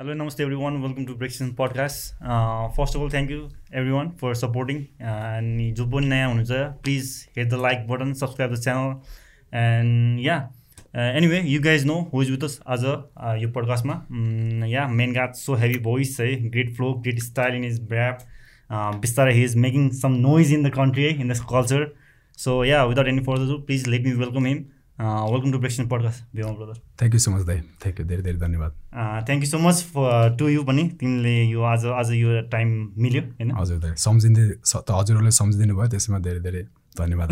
Hello नमस्ते every one welcome to ब्रेक्सन podcast first of all thank you everyone for supporting अनि जो पनि नयाँ हुनुहुन्छ please hit the like button subscribe the channel and yeah anyway you guys know who's with us आज uh, यो पडकास्टमा yeah man god so heavy voice है great flow great style in is ब्याप बिस्तारै he is making some noise in the country है in the culture so yeah without any further to please let me welcome him Welcome to Breakson podcast Bhima brother thank you so much दाइ thank you धेरै धेरै धन्यवाद. Thank you so much for to you पनि तिमीले यो आज आज यो टाइम मिल्यो होइन? हजुर दाइ सम्झिँदै हजुरहरूले सम्झिदिनु भयो त्यसमा धेरै धेरै धन्यवाद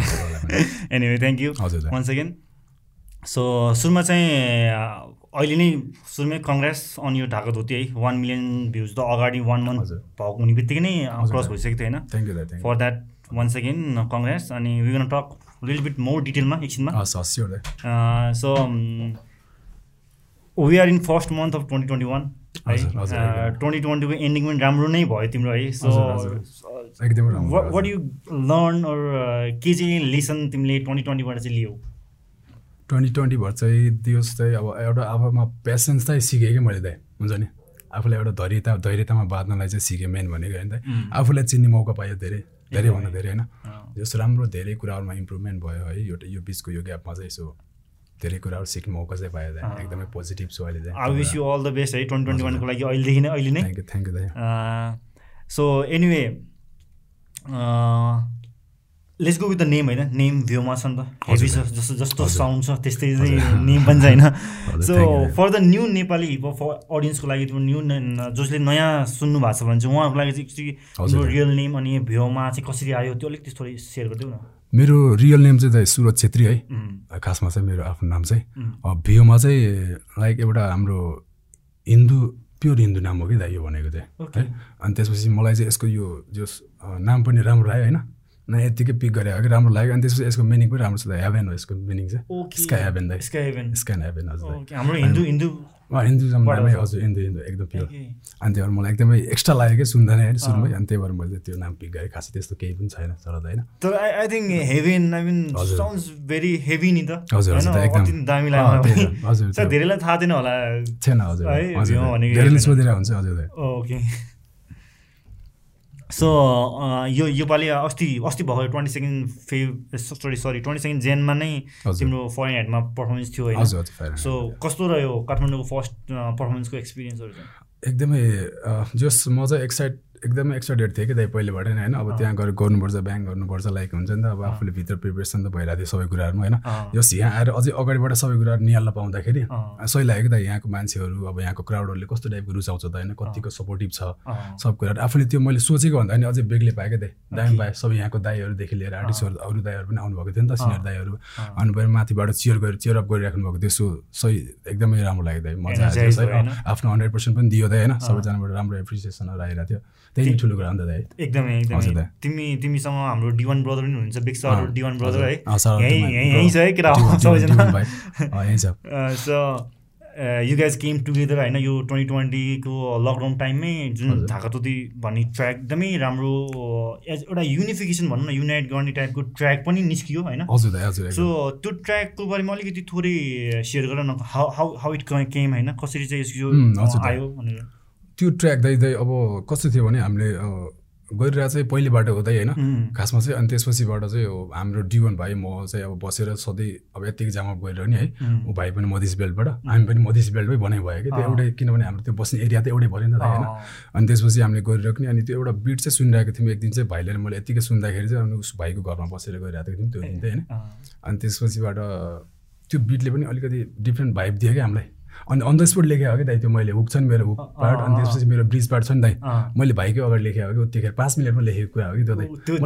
एनिवे थ्याङ्क यू हजुर वान सेकेन्ड सो सुरुमा चाहिँ अँ, अहिले नै सुरुमै कङ्ग्रेस अन यो ढाका धोती है। वान मिलियन भ्युज त अगाडि वान मन्थ हजुर। भएको हुने बित्तिकै नै क्रस। भइसकेको थियो होइन? Thank you for that one second congress अनि we gonna talk little bit more डिटेलमा एकछिनमा so we are in first month of twenty twenty one है। ट्वेन्टी ट्वेन्टीको एन्डिङ पनि राम्रो नै भयो तिम्रो है so what you learn or के चाहिँ लेसन तिमीले ट्वेन्टी ट्वेन्टीबाट चाहिँ लियौ ट्वेन्टी ट्वेन्टीभर चाहिँ दियोस् चाहिँ अब एउटा आफूमा पेसेन्स चाहिँ सिकेँ कि मैले दाइ हुन्छ नि? आफूलाई एउटा धैर्यता धैर्यतामा बाँध्नलाई चाहिँ सिकेँ मेन भनेको होइन दाइ उम्. आफूलाई चिन्ने मौका पायो धेरै धेरैभन्दा धेरै होइन? अँ, जस राम्रो धेरै कुराहरूमा इम्प्रुभमेन्ट भयो है। एउटा यो बिचको यो ग्यापमा चाहिँ यसो धेरै कुराहरू सिक्ने मौका चाहिँ पायो दाइ। एकदमै पोजिटिभ छु अहिले I wish you all the best है ट्वेन्टी ट्वेन्टी वानको लागि अहिलेदेखि नै अहिले नै। थ्याङ्क यू थ्याङ्क यू दाइ। So anyway let's go with the name होइन? नेम भ्यूमा छ नि त हेभी छ जस्तो जस्तो। साउन्ड छ त्यस्तै चाहिँ नेम पनि छ होइन so for the new Nepali hip hop for अडियन्सको लागि न्यू जसले नयाँ सुन्नु भएको छ भने चाहिँ उहाँहरूको लागि चाहिँ रियल नेम अनि भ्यूमा चाहिँ कसरी आयो त्यो अलिकति थोरै सेयर गरिदेऊ न। मेरो रियल नेम चाहिँ सुरज छेत्री है। खासमा चाहिँ मेरो आफ्नो नाम चाहिँ। भियोमा चाहिँ लाइक एउटा हाम्रो हिन्दू प्योर हिन्दू नाम हो कि दाइ यो भनेको चाहिँ. है। अनि त्यसपछि मलाई चाहिँ यसको यो जो नाम पनि राम्रो लाग्यो होइन? न यत्तिकै पिक गरे हो कि राम्रो लाग्यो। अनि त्यसपछि यसको मिनिङ पनि राम्रो छ हेभेन हो यसको मिनिङ चाहिँ। हेभेन हेभेन हजुर। हाम्रो हिन्दू हिन्दू अँ, हिन्दुजम बाट नामै हो। हजुर हिन्दू हिन्दू एकदम प्योर. अनि त्यही भएर मलाई एकदमै एक्स्ट्रा लाग्यो कि सुन्दा नै होइन सुरुमै अनि त्यही भएर मैले त्यो नाम पिक गरेँ। खासै त्यस्तो केही पनि छैन तर होइन। तर I I think heaven I mean. Sounds very heavy नि त। हजुर, हजुर? एकदम। दामी लाग्यो हजुर, धेरैलाई थाहा थिएन होला। थिएन हजुर। धेरैले। सोधिरहेको हुन्छ हजुर। ओके सो यो योपालि अस्ति अस्ति भएको twenty second Feb sorry sorry twenty second जेनमा नै। तिम्रो फरेन हेडमा पर्फर्मेन्स थियो होइन। सो कस्तो रह्यो काठमाडौँको फर्स्ट पर्फर्मेन्सको एक्सपिरियन्सहरू चाहिँ एकदमै अ, जस म चाहिँ एक्साइट एकदमै एक्साइटेड थिएँ कि दाइ पहिलेबाट नै होइन? अब त्यहाँ गएर गर्नुपर्छ ब्याङ्क गर्नुपर्छ लाइक हुन्छ नि त। अब आफूले भित्र प्रिपेरेसन त भइरहेको थियो सबै कुराहरूमा होइन। जस यहाँ आएर अझै अगाडिबाट सबै कुराहरू निहाल्न पाउँदाखेरि। सही लाग्यो कि त यहाँको मान्छेहरू अब यहाँको क्राउडहरूले कस्तो टाइपको रुचाउँछ त होइन? कतिको सपोर्टिभ छ सब कुराहरू आफूले त्यो मैले सोचेको भन्दा पनि अझै बेग्लै पाएँ क्या दाइ दामी पाएँ। सबै यहाँको दाईहरूदेखि लिएर आर्टिस्टहरू अरू दाईहरू पनि आउनुभएको थियो नि त सिनियर दाईहरू। अनि भयो माथिबाट चियर गरेर चियर अप गरिराख्नु भएको थियो। सो सही एकदमै राम्रो लाग्यो दाइ मजा आयो? आफ्नो हन्ड्रेड पर्सेन्ट पनि दियो दाइ होइन? सबैजनाबाट राम्रो एप्रिसिएसनहरू आइरहेको थियो। त्यही ठुलो कुरा हो नि त दाइ एकदमै एकदमै। तिमी तिमीसँग हाम्रो डिवान ब्रदर पनि हुनुहुन्छ बिग सर डिवान ब्रदर। है यहीँ यहीँ छ है केटा सबैजना so you guys came together होइन यो ट्वेन्टी ट्वेन्टीको लकडाउन टाइममै जुन। ढाकातोती भन्ने ट्र्याक एकदमै राम्रो एज एउटा युनिफिकेसन भनौँ न युनाइट गर्ने टाइपको ट्र्याक पनि निस्कियो होइन सो। त्यो ट्र्याकको बारेमा अलिकति थोरै सेयर गर न हाउ हाउ इट केम होइन कसरी चाहिँ यसको। आयो भनेर त्यो ट्र्याक दाइ दाइ अब कस्तो थियो भने हामीले गरिरहेको चाहिँ पहिलेबाट हुँदै होइन। खासमा चाहिँ अनि त्यसपछिबाट चाहिँ हाम्रो डिवन भाइ म चाहिँ अब बसेर सधैँ अब यत्तिकै जामअप गरेर नि है ऊ भाइ पनि मधेस बेल्टबाट हामी पनि मधेस बेल्टमै बनाइ भयो कि त्यो। एउटै किनभने हाम्रो त्यो बस्ने एरिया त एउटै भयो नि त होइन। अनि त्यसपछि हामीले गरिरहेको नि अनि त्यो एउटा बिट चाहिँ सुनिरहेको थियौँ एक दिन चाहिँ भाइले मैले यत्तिकै सुन्दाखेरि चाहिँ अनि उस भाइको घरमा बसेर गइरहेको थियौँ त्यो दिन चाहिँ होइन। अनि त्यसपछिबाट त्यो बिटले पनि अलिकति डिफ्रेन्ट भाइब दियो क्या हामीलाई। अनि अन द स्पोट लेखेको हो कि दाइ त्यो मैले हुक छ नि मेरो हुक पार्ट अनि त्यसपछि मेरो ब्रिज पार्ट छ नि दाइ। मैले भाइकै अगाडि लेखेको हो कि त्यतिखेर पाँच मिनटमा लेखेको कुरा हो कि त्यो दाइ। त्यो-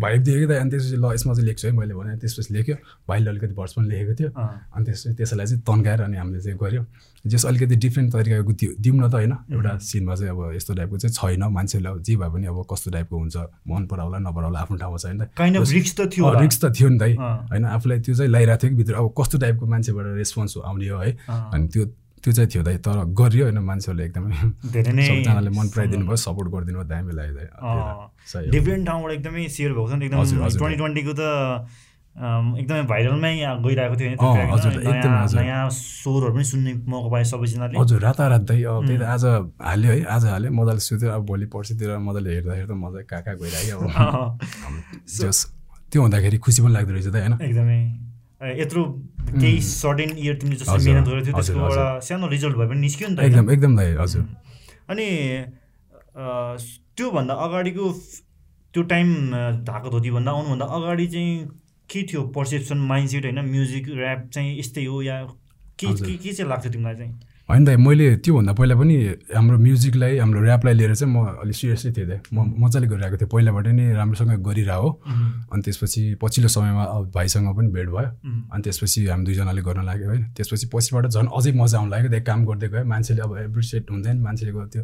भाइब दियो कि दाइ अनि त्यसपछि ल यसमा चाहिँ लेख्छु है मैले भने। त्यसपछि लेख्यो। भाइले अलिकति भर्स पनि लेखेको थियो। अनि त्यसपछि त्यसलाई चाहिँ तन्काएर अनि हामीले चाहिँ गऱ्यो जस अलिकति डिफ्रेन्ट तरिकाको दियो दिउँ न त होइन। एउटा सिनमा चाहिँ अब यस्तो टाइपको चाहिँ छैन। मान्छेलाई अब जे भए पनि अब कस्तो टाइपको हुन्छ मन पराउला नपराउला आफ्नो ठाउँमा छ नि त काइन्ड अफ रिक्स त थियो। रिक्स त थियो नि त। होइन आफूलाई त्यो चाहिँ लगाइरहेको थियो कि भित्र। अब कस्तो टाइपको मान्छेबाट रेस्पोन्स आउने हो है। अनि त्यो त्यो चाहिँ थियो दाइ तर गरियो होइन मान्छेहरूले एकदमै। धेरै नै सबजनाले मन पराइदिनु भयो। सपोर्ट गरिदिनु भयो दामी लाग्यो। डिफ्रेन्ट ठाउँबाट एकदमै सेयर भएको छ नि। एकदम। ट्वेन्टी ट्वेन्टीको त एकदमै भाइरलमै गइरहेको थियो नयाँ स्वरहरू पनि सुन्ने मौका पाए सबैजनाले हजुर रातारात अब त्यही त आज हाल्यो है आज हाल्यो। मजाले सुत्यो अब भोलि पर्सितिर मजाले हेर्दा हेर्दा मजा कहाँ कहाँ गइरह्यो अब त्यो हुँदाखेरि खुसी पनि लाग्दो रहेछ त होइन? एकदमै। यत्रो केही सर्टेन इयर तिमीले जस्तो मिहिनेत गरेको थियो त्यसको। एउटा सानो रिजल्ट भए पनि निस्क्यो नि त? एकदम एकदम दाइ हजुर। अनि त्योभन्दा अगाडिको त्यो टाइम ढाका धोतीभन्दा आउनुभन्दा अगाडि चाहिँ के थियो पर्सेप्सन माइन्डसेट होइन म्युजिक ऱ्याप चाहिँ यस्तै हो या के। के के चाहिँ लाग्थ्यो तिमीलाई चाहिँ होइन दाइ मैले त्योभन्दा पहिला पनि हाम्रो म्युजिकलाई हाम्रो ऱ्यापलाई लिएर चाहिँ म अलिक सिरियसली थिएँ दाइ। म मजाले गरिरहेको थिएँ। पहिलाबाट नै राम्रोसँग गरिरह हो। अनि त्यसपछि पछिल्लो समयमा अब भाइसँग पनि भेट भयो। अनि त्यसपछि हामी दुईजनाले गर्न लाग्यो होइन। त्यसपछि पछिबाट झन् अझै मजा आउनु लाग्यो त्यही काम गर्दै गयो। मान्छेले अब एप्रिसिएट हुँदैन मान्छेले त्यो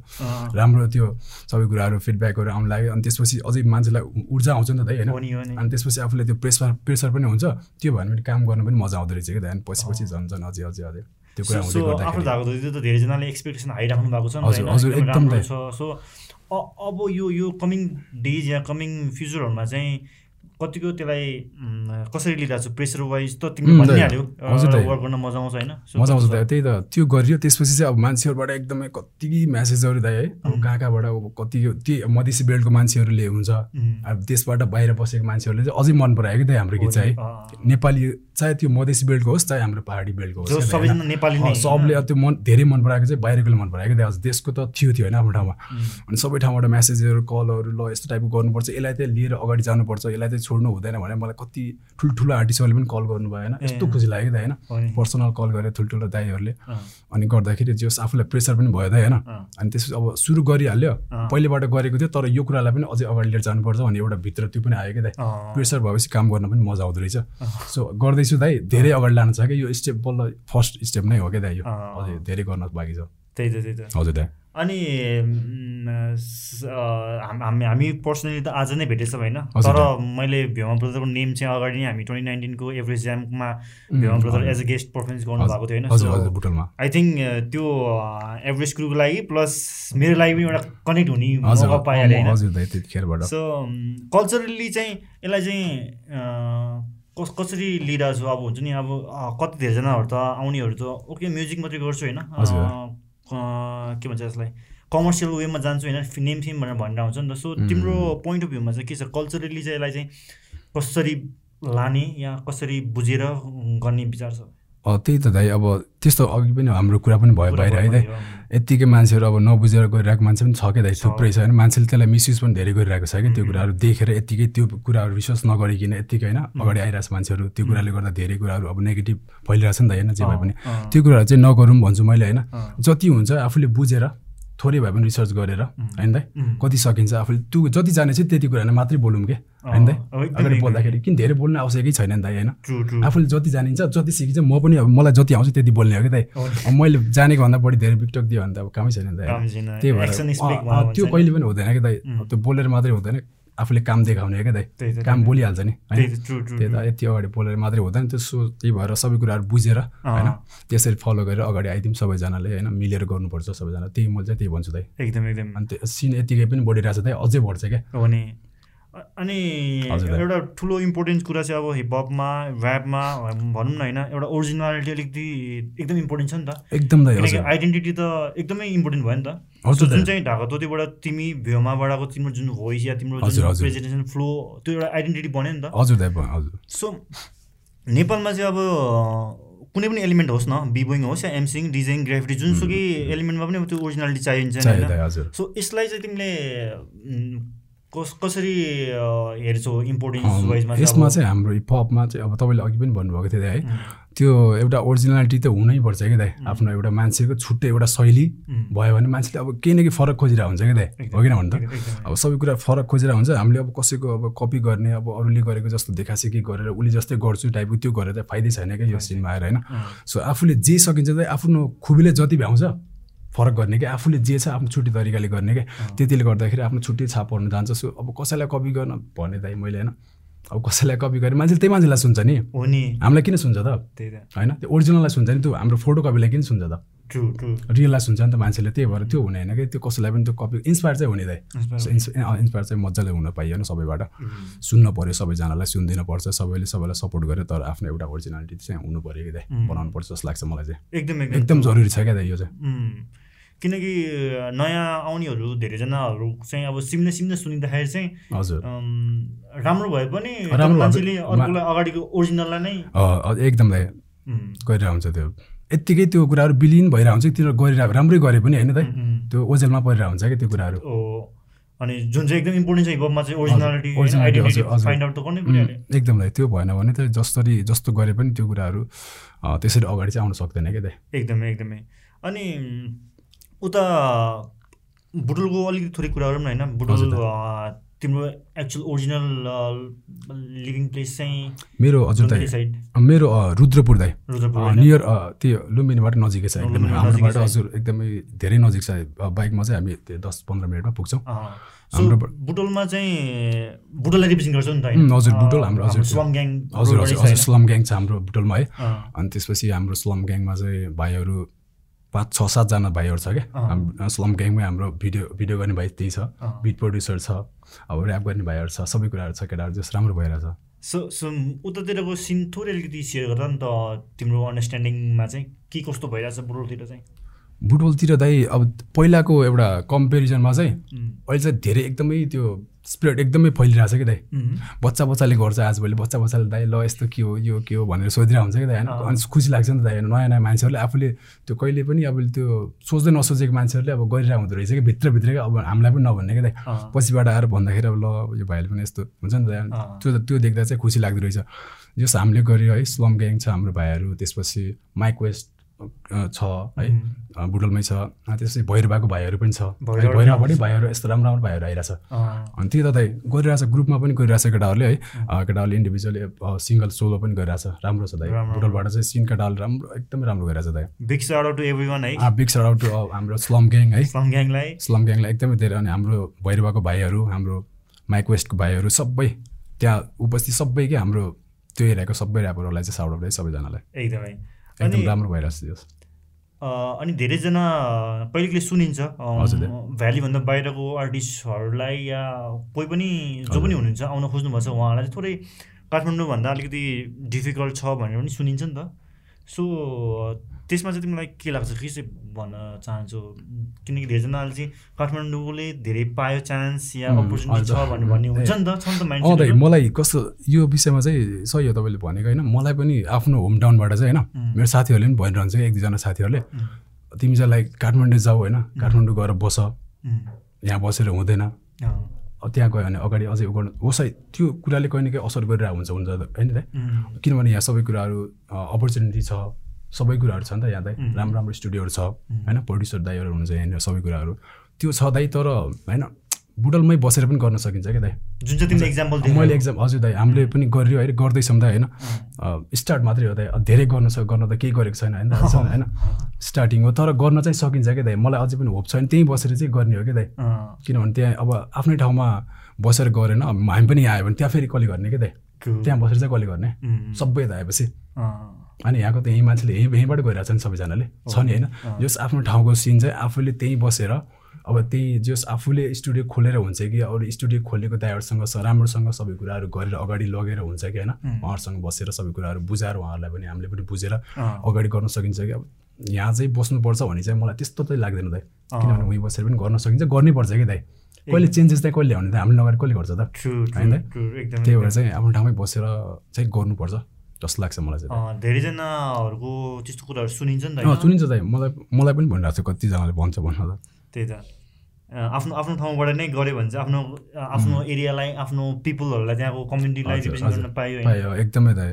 राम्रो त्यो सबै कुराहरू फिडब्याकहरू आउनु लाग्यो। अनि त्यसपछि अझै मान्छेलाई ऊर्जा आउँछ नि त दाइ होइन। अनि त्यसपछि आफूले त्यो प्रेसर प्रेसर पनि हुन्छ। त्यो भयो भने काम गर्न पनि मजा आउँदो रहेछ कि त अनि पछि पछि झन् झन् अझै अझै अझै। त्यो कुरा सो हुँदै आफ्नो गर्दाखेरि धाएको धोती त धेरैजनाले एक्सपेक्टेसन हाई राख्नु भएको छ नि त हजुर, एकदमै राम्रो। छ। सो अब यो यो कमिङ डेज या कमिङ फ्युचरहरूमा चाहिँ कतिको त्यसलाई कसरी लिइरहेको छ? प्रेसर वाइज त तिमीले। भनिहाल्यो। वर्क गर्न मजा आउँछ होइन? मजा आउँछ दाइ त्यही त। त्यो गरियो त्यसपछि चाहिँ अब मान्छेहरूबाट एकदमै कति म्यासेजहरू दाइ है। अब कहाँ कहाँबाट अब कति त्यो मधेसी बेल्टको मान्छेहरूले हुन्छ। अब देशबाट बाहिर बसेको मान्छेहरूले चाहिँ अझै मन परायो कि दाइ हाम्रो गीत चाहिँ नेपाली चाहे त्यो मधेसी बेल्टको होस् चाहे हाम्रो पहाडी बेल्टको होस् क्या? नेपाली सबले अब त्यो मन धेरै मन पराएको चाहिँ बाहिरकोले मन पराएको दाइ देशको त थियो थियो होइन आफ्नो ठाउँमा। उम्, अनि सबै ठाउँबाट म्यासेजहरू कलहरू ल यस्तो टाइपको गर्नुपर्छ। यसलाई चाहिँ लिएर अगाडि जानुपर्छ। यसलाई चाहिँ छोड्नु हुँदैन भने मलाई कति ठुल्ठुलो आर्टिस्टहरूले पनि कल गर्नुभयो होइन। यस्तो। खुसी लाग्यो कि त होइन। पर्सनल कल गरेर ठुल्ठुलो दाईहरूले। अनि गर्दाखेरि जस आफूलाई प्रेसर पनि भयो त होइन। अनि त्यसपछि अब सुरु गरिहाल्यो। पहिलेबाट गरेको थियो तर यो कुरालाई पनि अझै अगाडि लिएर जानुपर्छ भन्ने एउटा भित्र त्यो पनि आयो कि दाइ प्रेसर भएपछि काम गर्न पनि मजा आउँदो रहेछ। सो गर्दैछु दाइ धेरै अगाडि लानु छ कि यो स्टेप बल्ल फर्स्ट स्टेप नै हो क्या दाइ यो। अझै धेरै गर्न बाँकी छ। त्यही त त्यही त। हजुर दाइ। अनि हाम- हामी पर्सनली त आज नै भेटेछौँ होइन। हजुर, तर मैले भ्योमा ब्रदरको नेम चाहिँ अगाडि नै हामी ट्वेन्टी नाइन्टिनको एभरेज ज्याममा उम्, भ्योमा ब्रदर हजुर। एज अ गेस्ट पर्फर्मेन्स गर्नुभएको थियो हजुर होइन हजुर आई थिङ्क त्यो एभरेज क्रुको लागि प्लस मेरो लागि पनि एउटा कनेक्ट हुने हजुर। मौका पाइहालेँ होइन। हजुर सो कल्चरली चाहिँ यसलाई चाहिँ कस कसरी लिइरहेको छु अब हुन्छ नि अब कति धेरैजनाहरू त आउनेहरू त ओके म्युजिक मात्रै गर्छु होइन। क- भन्छ यसलाई? कमर्सियल वेमा जान्छु होइन नेम फेम भनेर भनेर आउँछ नि त। सो. तिम्रो पोइन्ट अफ भ्यूमा चाहिँ के छ? कल्चरली चाहिँ यसलाई चाहिँ कसरी लाने या कसरी बुझेर गर्ने विचार छ? त्यही त दाइ अब त्यस्तो अघि पनि हाम्रो कुरा पनि भयो बाहिर है दाइ। यत्तिकै मान्छेहरू अब नबुझेर गरिरहेको मान्छे पनि छ क्या दाइ? थुप्रै छ होइन? मान्छेले त्यसलाई मिसयुज पनि धेरै गरिरहेको छ कि त्यो कुराहरू देखेर यत्तिकै त्यो कुराहरू रिसर्च नगरिकन यत्तिकै होइन? अगाडि आइरहेको छ मान्छेहरू त्यो कुराले गर्दा धेरै कुराहरू अब नेगेटिभ फैलिरहेको छ नि त होइन? जे भए पनि। त्यो कुराहरू चाहिँ नगरौँ भन्छु मैले होइन? जति हुन्छ आफूले बुझेर थोरै भए पनि रिसर्च गरेर होइन दाइ? उम्, कति सकिन्छ आफूले? त्यो जति जाने चाहिँ त्यति कुरा मात्रै बोलौँ के? होइन दाइ? अगाडि। बोल्दाखेरि किन धेरै बोल्ने आवश्यकै छैन नि दाइ होइन? आफूले जति जानिन्छ जति सिकिन्छ म पनि अब मलाई जति आउँछ त्यति बोल्ने हो कि दाइ। अब मैले जानेको भन्दा बढी धेरै बिकटक दियो भने त अब कामै छैन नि दाइ। छैन। त्यही भएर त्यो। कहिले पनि हुँदैन कि दाइ. अब त्यो बोलेर मात्रै हुँदैन। आफूले काम देखाउने हो क्या दाइ काम। बोलिहाल्छ नि त्यही त, यति अगाडि बोलेर मात्रै हुँदैन त्यो सो त्यही भएर सबै कुराहरू बुझेर होइन? त्यसरी फलो गरेर अगाडि आइदिउँ सबैजनाले होइन? मिलेर गर्नुपर्छ सबैजना। त्यही मैले चाहिँ त्यही भन्छु दाइ। एकदम एकदम। अनि त्यो सिन यतिकै पनि बढिरहेको छ दाइ। अझै बढ्छ क्या? अनि। एउटा ठुलो इम्पोर्टेन्ट कुरा चाहिँ अब हिपहपमा ऱ्यापमा भनौँ न होइन एउटा ओरिजिनालिटी अलिकति एकदम इम्पोर्टेन्ट छ नि त। एकदम आइडेन्टिटी त एकदमै इम्पोर्टेन्ट भयो नि त। जुन चाहिँ ढाका तोतीबाट तिमी भ्योमाबाटको तिम्रो जुन भोइस या तिम्रो जुन। प्रेजेन्टेसन फ्लो त्यो एउटा आइडेन्टिटी बन्यो नि त। हजुर सो नेपालमा चाहिँ अब कुनै पनि एलिमेन्ट होस् न बिबोइङ होस् या एमसिङ डिजाइन ग्राफिटी जुनसुकै एलिमेन्टमा पनि त्यो ओरिजिनालिटी चाहिन्छ होइन। सो यसलाई चाहिँ तिमीले कस कसरी हेर्छौ इम्पोर्टेन्स वाइजमा यसमा चाहिँ हाम्रो हिपहपमा चाहिँ अब तपाईँले अघि पनि भन्नुभएको थियो है त्यो एउटा ओरिजिनालिटी त हुनैपर्छ क्या दाइ आफ्नो एउटा मान्छेको छुट्टै एउटा शैली भयो भने मान्छेले अब केही न केही फरक खोजिरहेको हुन्छ क्या दाइ हो किन भन्नु त। अब सबै कुरा फरक खोजेर हुन्छ हामीले अब कसैको अब कपी गर्ने अब अरूले गरेको जस्तो देखासेखी गरेर उसले जस्तै गर्छु टाइपको त्यो गरेर त फाइदै छैन क्या यो सिनमा आएर होइन? सो आफूले जे सकिन्छ चाहिँ आफ्नो खुबीले जति भ्याउँछ फरक गर्ने क्या? आफूले जे छ आफ्नो छुट्टी तरिकाले गर्ने क्या? त्यतिले गर्दाखेरि आफ्नो छुट्टी छाप पर्नु जान्छ। सो अब कसैलाई कपी गर्न भने दाइ मैले होइन अब कसैलाई कपी गरे मान्छेले त्यही मान्छेलाई सुन्छ नि। हो नि। हामीलाई किन सुन्छ त? त्यही त। होइन त्यो ओरिजिनललाई सुन्छ नि त्यो हाम्रो फोटो कपीलाई किन सुन्छ त? ट्रु ट्रु रियललाई सुन्छ नि त मान्छेले। त्यही भएर त्यो हुने होइन कि त्यो कसैलाई पनि त्यो कपी इन्सपायर चाहिँ हुने दाइ। इन्सपायर चाहिँ मजाले हुन पाइयो नि सबैबाट सुन्न पऱ्यो सबैजनालाई सुनिदिनु पर्छ सबैले सबैलाई सपोर्ट गर्यो तर आफ्नो एउटा ओरिजिनालिटी चाहिँ हुनु पऱ्यो कि दाइ। बनाउनु पर्छ जस्तो लाग्छ मलाई चाहिँ। एकदम एकदम। जरुरी छ क्या दाइ यो चाहिँ। किनकि नयाँ आउनेहरू धेरैजनाहरू चाहिँ अब सिम्ने सिम्ने सुनिँदाखेरि चाहिँ हजुर। राम्रो भए पनि मान्छेले अर्कोलाई अगाडिको ओरिजिनललाई नै एकदम हुन्छ त्यो। यत्तिकै त्यो कुराहरू विलिन भइरहेको हुन्छ तिनीहरू गरिरहेको राम्रै गरे पनि होइन उम्, त्यो ओजेलमा परिरहेको हुन्छ कि त्यो कुराहरू? अनि जुन चाहिँ एकदम इम्पोर्टेन्ट छ हिपहपमा चाहिँ ओरिजिनालिटी। फाइन्ड आउट त गर्नै एकदम। त्यो भएन भने त जसरी जस्तो गरे पनि त्यो कुराहरू त्यसरी अगाडि चाहिँ आउन सक्दैन क्या दाइ एकदमै एकदमै। अनि उता बुटुलको अलिकति थोरै कुराहरू पनि होइन? बुटुल तिम्रो एक्चुअल ओरिजिनल लिभिङ प्लेस चाहिँ मेरो हजुर साइड मेरो रुद्रपुर होइन? नियर त्यो लुम्बिनीबाट नजिकै छ एकदमै। हाम्रोबाट। हजुर एकदमै धेरै नजिक छ। बाइकमा चाहिँ हामी त्यो दस पन्ध्र मिनटमा पुग्छौँ। हाम्रो बुटोलमा चाहिँ बुटोललाई रिप्रेजेन्ट गर्छ नि त हजुर, बुटोल हाम्रो, हजुर, स्लम ग्याङ हजुर हजुर स्लम ग्याङ छ हाम्रो बुटोलमा है। अनि त्यसपछि हाम्रो स्लम ग्याङमा चाहिँ भाइहरू पाँच छ सातजना भाइहरू छ क्या। स्लम ग्याङमै हाम्रो भिडियो भिडियो गर्ने भाइ त्यही छ। बिट प्रड्युसर छ अब ऱ्याप गर्ने भाइहरू छ सबै कुराहरू छ केटाहरू जस राम्रो भइरहेछ सो सो उतातिरको सिन थोरै अलिकति सेयर गर्दा नि त तिम्रो अन्डरस्ट्यान्डिङमा चाहिँ के कस्तो भइरहेछ बुटोलतिर चाहिँ? बुटबलतिर दाइ अब पहिलाको एउटा कम्पेरिजनमा चाहिँ अहिले चाहिँ धेरै एकदमै त्यो स्प्रेड एकदमै फैलिरहेछ कि दाइ। बच्चा बच्चाले गर्छ आजभोलि बच्चा बच्चाले दाइ ल यस्तो के हो यो के हो भनेर सोधिरहेको हुन्छ कि दाइ होइन। अनि खुसी लाग्छ नि त दाइ नयाँ नयाँ मान्छेहरूले आफूले त्यो कहिले पनि अब त्यो सोच्दै नसोचेको मान्छेहरूले अब गरिरहेको हुँदो रहेछ कि भित्रभित्र क्या अब हामीलाई पनि नभन्ने क्या दाइ। पछिबाट आएर भन्दाखेरि अब ल यो भाइले पनि यस्तो हुन्छ नि त दाइ। त्यो त्यो देख्दा चाहिँ खुसी लाग्दो रहेछ। जस हामीले गर्यो है स्लम ग्याङ छ हाम्रो भाइहरू त्यसपछि माइक वेस्ट छ है। बुटलमै छ। अँ, त्यसपछि भैरवाको भाइहरू पनि छ। भैरवा भैरवाबाटै भाइहरू यस्तो राम्रो राम्रो भाइहरू आइरहेछ। अनि त्यही त गरिरहेछ ग्रुपमा पनि गरिरहेछ केटाहरूले है। केटाहरूले इन्डिभिजुअली सिङ्गल सोलो पनि गरिरहेछ। राम्रो छ दाइ। बुटलबाट चाहिँ सिन केटाहरूले राम्रो एकदमै राम्रो गरिरहेछ दाइ। Big shout out to everyone है बिग सर आउट हाम्रो स्लम ग्याङ है। स्लम ग्याङलाई। स्लम ग्याङलाई एकदमै धेरै अनि हाम्रो भैरवाको भाइहरू हाम्रो माइक वेस्टको भाइहरू सबै त्यहाँ उपस्थित सबै के हाम्रो त्यो एरियाको सबै ऱ्यापरहरूलाई चाहिँ साउट आउट सबैजनालाई। एकदमै। एकदम अनि राम्रो भइरहेछ त्यो अँ, अनि धेरैजना कहिले कहिले सुनिन्छ। भ्यालीभन्दा बाहिरको आर्टिस्टहरूलाई या कोही पनि जो पनि हुनुहुन्छ आउन खोज्नुभएको छ उहाँहरूलाई चाहिँ थोरै काठमाडौँभन्दा अलिकति डिफिकल्ट छ भनेर पनि सुनिन्छ नि त। सो त्यसमा चाहिँ तिमीलाई के लाग्छ? के चाहिँ भन्न चाहन्छु? किनकि धेरैजनाले चाहिँ काठमाडौँले धेरै पायो चान्स या अपर्च्युनिटी छ। भन्ने भन्ने हुन्छ नि त छ नि त दाइ मान्छे मलाई कस्तो यो विषयमा चाहिँ सही हो तपाईँले भनेको होइन। मलाई पनि आफ्नो होम टाउनबाट चाहिँ होइन. मेरो साथीहरूले पनि भनिरहन्छ एक दुईजना साथीहरूले तिमी चाहिँ लाइक काठमाडौँ जाऊ होइन। काठमाडौँ गएर बस। यहाँ बसेर हुँदैन। त्यहाँ गयो भने अगाडि अझै गर्नु होस् है त्यो कुराले कहिले काहीँ असर गरिरहेको हुन्छ हुन्छ होइन दाइ किनभने यहाँ सबै कुराहरू अपर्च्युनिटी छ। सबै कुराहरू छ नि त यहाँ दाइ. राम्रो राम्रो स्टुडियोहरू छ होइन प्रड्युसर दाइहरू हुनुहुन्छ यहाँनिर सबै कुराहरू। त्यो छ दाइ तर होइन बुटलमै बसेर पनि गर्न सकिन्छ क्या दाइ। जुन चाहिँ तिमीले इक्जाम्पल मैले एक्जाम हजुर दाइ हामीले पनि गरियो होइन गर्दैछौँ दाइ होइन। स्टार्ट मात्रै हो दाइ धेरै गर्न सक् गर्न त केही गरेको छैन होइन होइन। स्टार्टिङ हो तर गर्न चाहिँ सकिन्छ क्या दाइ। मलाई अझै पनि होप छैन त्यहीँ बसेर चाहिँ गर्ने हो क्या दाइ। किनभने त्यहाँ अब आफ्नै ठाउँमा बसेर गरेन हामी पनि यहाँ आयो भने त्यहाँ फेरि कसले गर्ने क्या दाइ? त्यहाँ बसेर चाहिँ कसले गर्ने? सबै त आएपछि। अनि यहाँको त यहीँ मान्छेले यहीँ यहीँबाट गइरहेछ नि सबैजनाले। छ नि होइन? जस आफ्नो ठाउँको सिन चाहिँ आफूले त्यहीँ बसेर अब त्यही जस आफूले स्टुडियो खोलेर हुन्छ कि अरू स्टुडियो खोलेको दाइहरूसँग स- राम्रोसँग सबै कुराहरू गरेर अगाडि लगेर हुन्छ कि होइन? उहाँहरूसँग बसेर सबै कुराहरू बुझाएर उहाँहरूलाई पनि हामीले पनि बुझेर अगाडि गर्न सकिन्छ कि। अब यहाँ चाहिँ बस्नुपर्छ भने चाहिँ मलाई त्यस्तो चाहिँ लाग्दैन दाइ। किनभने उहीँ बसेर पनि गर्न सकिन्छ गर्नै पर्छ कि दाइ। कहिले चेन्जेस चाहिँ कहिले ल्याउने त हामीले नगरेर कसले गर्छ त? होइन त्यही भएर चाहिँ आफ्नो ठाउँमै बसेर चाहिँ गर्नुपर्छ। जस्तो लाग्छ मलाई चाहिँ धेरैजनाहरूको त्यस्तो कुराहरू सुनिन्छ नि त? सुनिन्छ दाइ मलाई मलाई पनि भनिरहेको छ कतिजनाले भन्छ भन्न त त्यही त। आफ्नो आफ्नो ठाउँबाट नै गऱ्यो भने चाहिँ आफ्नो आफ्नो एरियालाई आफ्नो पिपलहरूलाई त्यहाँको कम्युनिटीलाई रिप्रेजेन्ट। गर्न पायो पायो एकदमै दाइ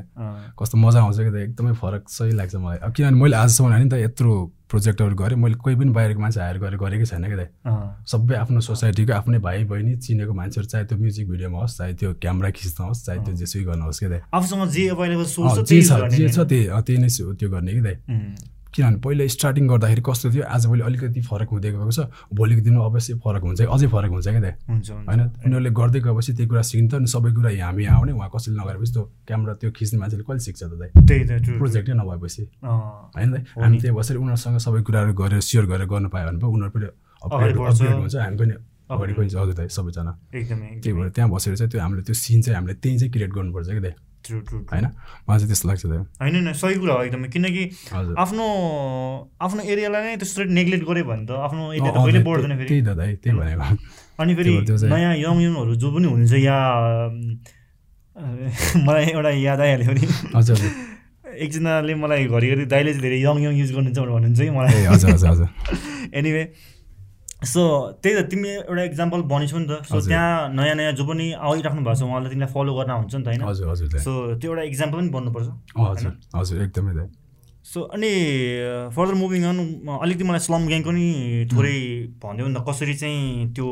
कस्तो मजा आउँछ कि दाइ एकदमै फरक सही लाग्छ मलाई। अब किनभने मैले आजसम्म होइन नि त यत्रो प्रोजेक्टहरू गरेँ। मैले कोही पनि बाहिरको मान्छे हायर गरेर गरेकै छैन कि दाइ अँ, सबै आफ्नो सोसाइटीको आफ्नै भाइ बहिनी चिनेको मान्छेहरू चाहे त्यो म्युजिक भिडियोमा होस् चाहे त्यो क्यामेरा खिच्न होस् चाहे त्यो जेसुकै गर्न होस् कि दाइ आफूसँग जे एभाइलेबल छ जे छ जे त्यही त्यही नै त्यो गर्ने कि दाइ किनभने पहिले स्टार्टिङ गर्दाखेरि कस्तो थियो? आज भोलि अलिकति फरक हुँदै गएको छ। भोलिको दिनमा अवश्य फरक हुन्छ अझै फरक हुन्छ क्या दाइ? हुन्छ होइन? उनीहरूले गर्दै गएपछि त्यही कुरा सिकिन्छ अनि सबै कुरा हामी आउने। उहाँ कसैले नगरेपछि त्यो क्यामेरा त्यो खिच्ने मान्छेले कहिले सिक्छ त दाइ? त्यही त प्रोजेक्टै नभएपछि। होइन हामी त्यही बसेर उनीहरूसँग सबै कुराहरू गरेर सेयर गरेर गर्नु पायो भने पो उनीहरू पनि अपग्रेड हुन्छ। हामी पनि अगाडि पनि हजुर दाइ सबैजना। एकदमै त्यही भएर त्यहाँ बसेर चाहिँ त्यो हामीले त्यो सिन चाहिँ हामीले त्यहीँ चाहिँ क्रिएट गर्नुपर्छ कि दाइ? ट्रु ट्रु होइन? मलाई चाहिँ त्यस्तो लाग्छ होइन होइन सही कुरा हो एकदमै। किनकि आफ्नो आफ्नो एरियालाई नै त्यसरी नेग्लेक्ट गऱ्यो भने त आफ्नो एरिया त अँ, कहिले दाइ, बढ्दैन त्यही- फेरि। त्यही त दाइ त्यही भनेको। अनि फेरि नयाँ यङ यङहरू जो पनि हुनुहुन्छ या मलाई एउटा याद आइहाल्यो भने हजुर एकजनाले मलाई घरिघरि दाइले चाहिँ धेरै यङ यङ युज गर्नुहुन्छ भनेर भन्नुहुन्छ ए मलाई। हजुर हजुर हजुर। एनिवे सो त्यही त तिमी एउटा इक्जाम्पल भनिछौ नि त। सो। त्यहाँ नयाँ नयाँ जो पनि आइराख्नु भएको छ उहाँलाई तिमीलाई फलो गर्न हुन्छ नि त होइन? सो त्यो एउटा इक्जाम्पल पनि बन्नुपर्छ अँ, हजुर हजुर एकदमै सो अनि फर्दर मुभिङ अन अलिकति मलाई स्लम ग्याङको नि थोरै भनिदियो नि त कसरी चाहिँ त्यो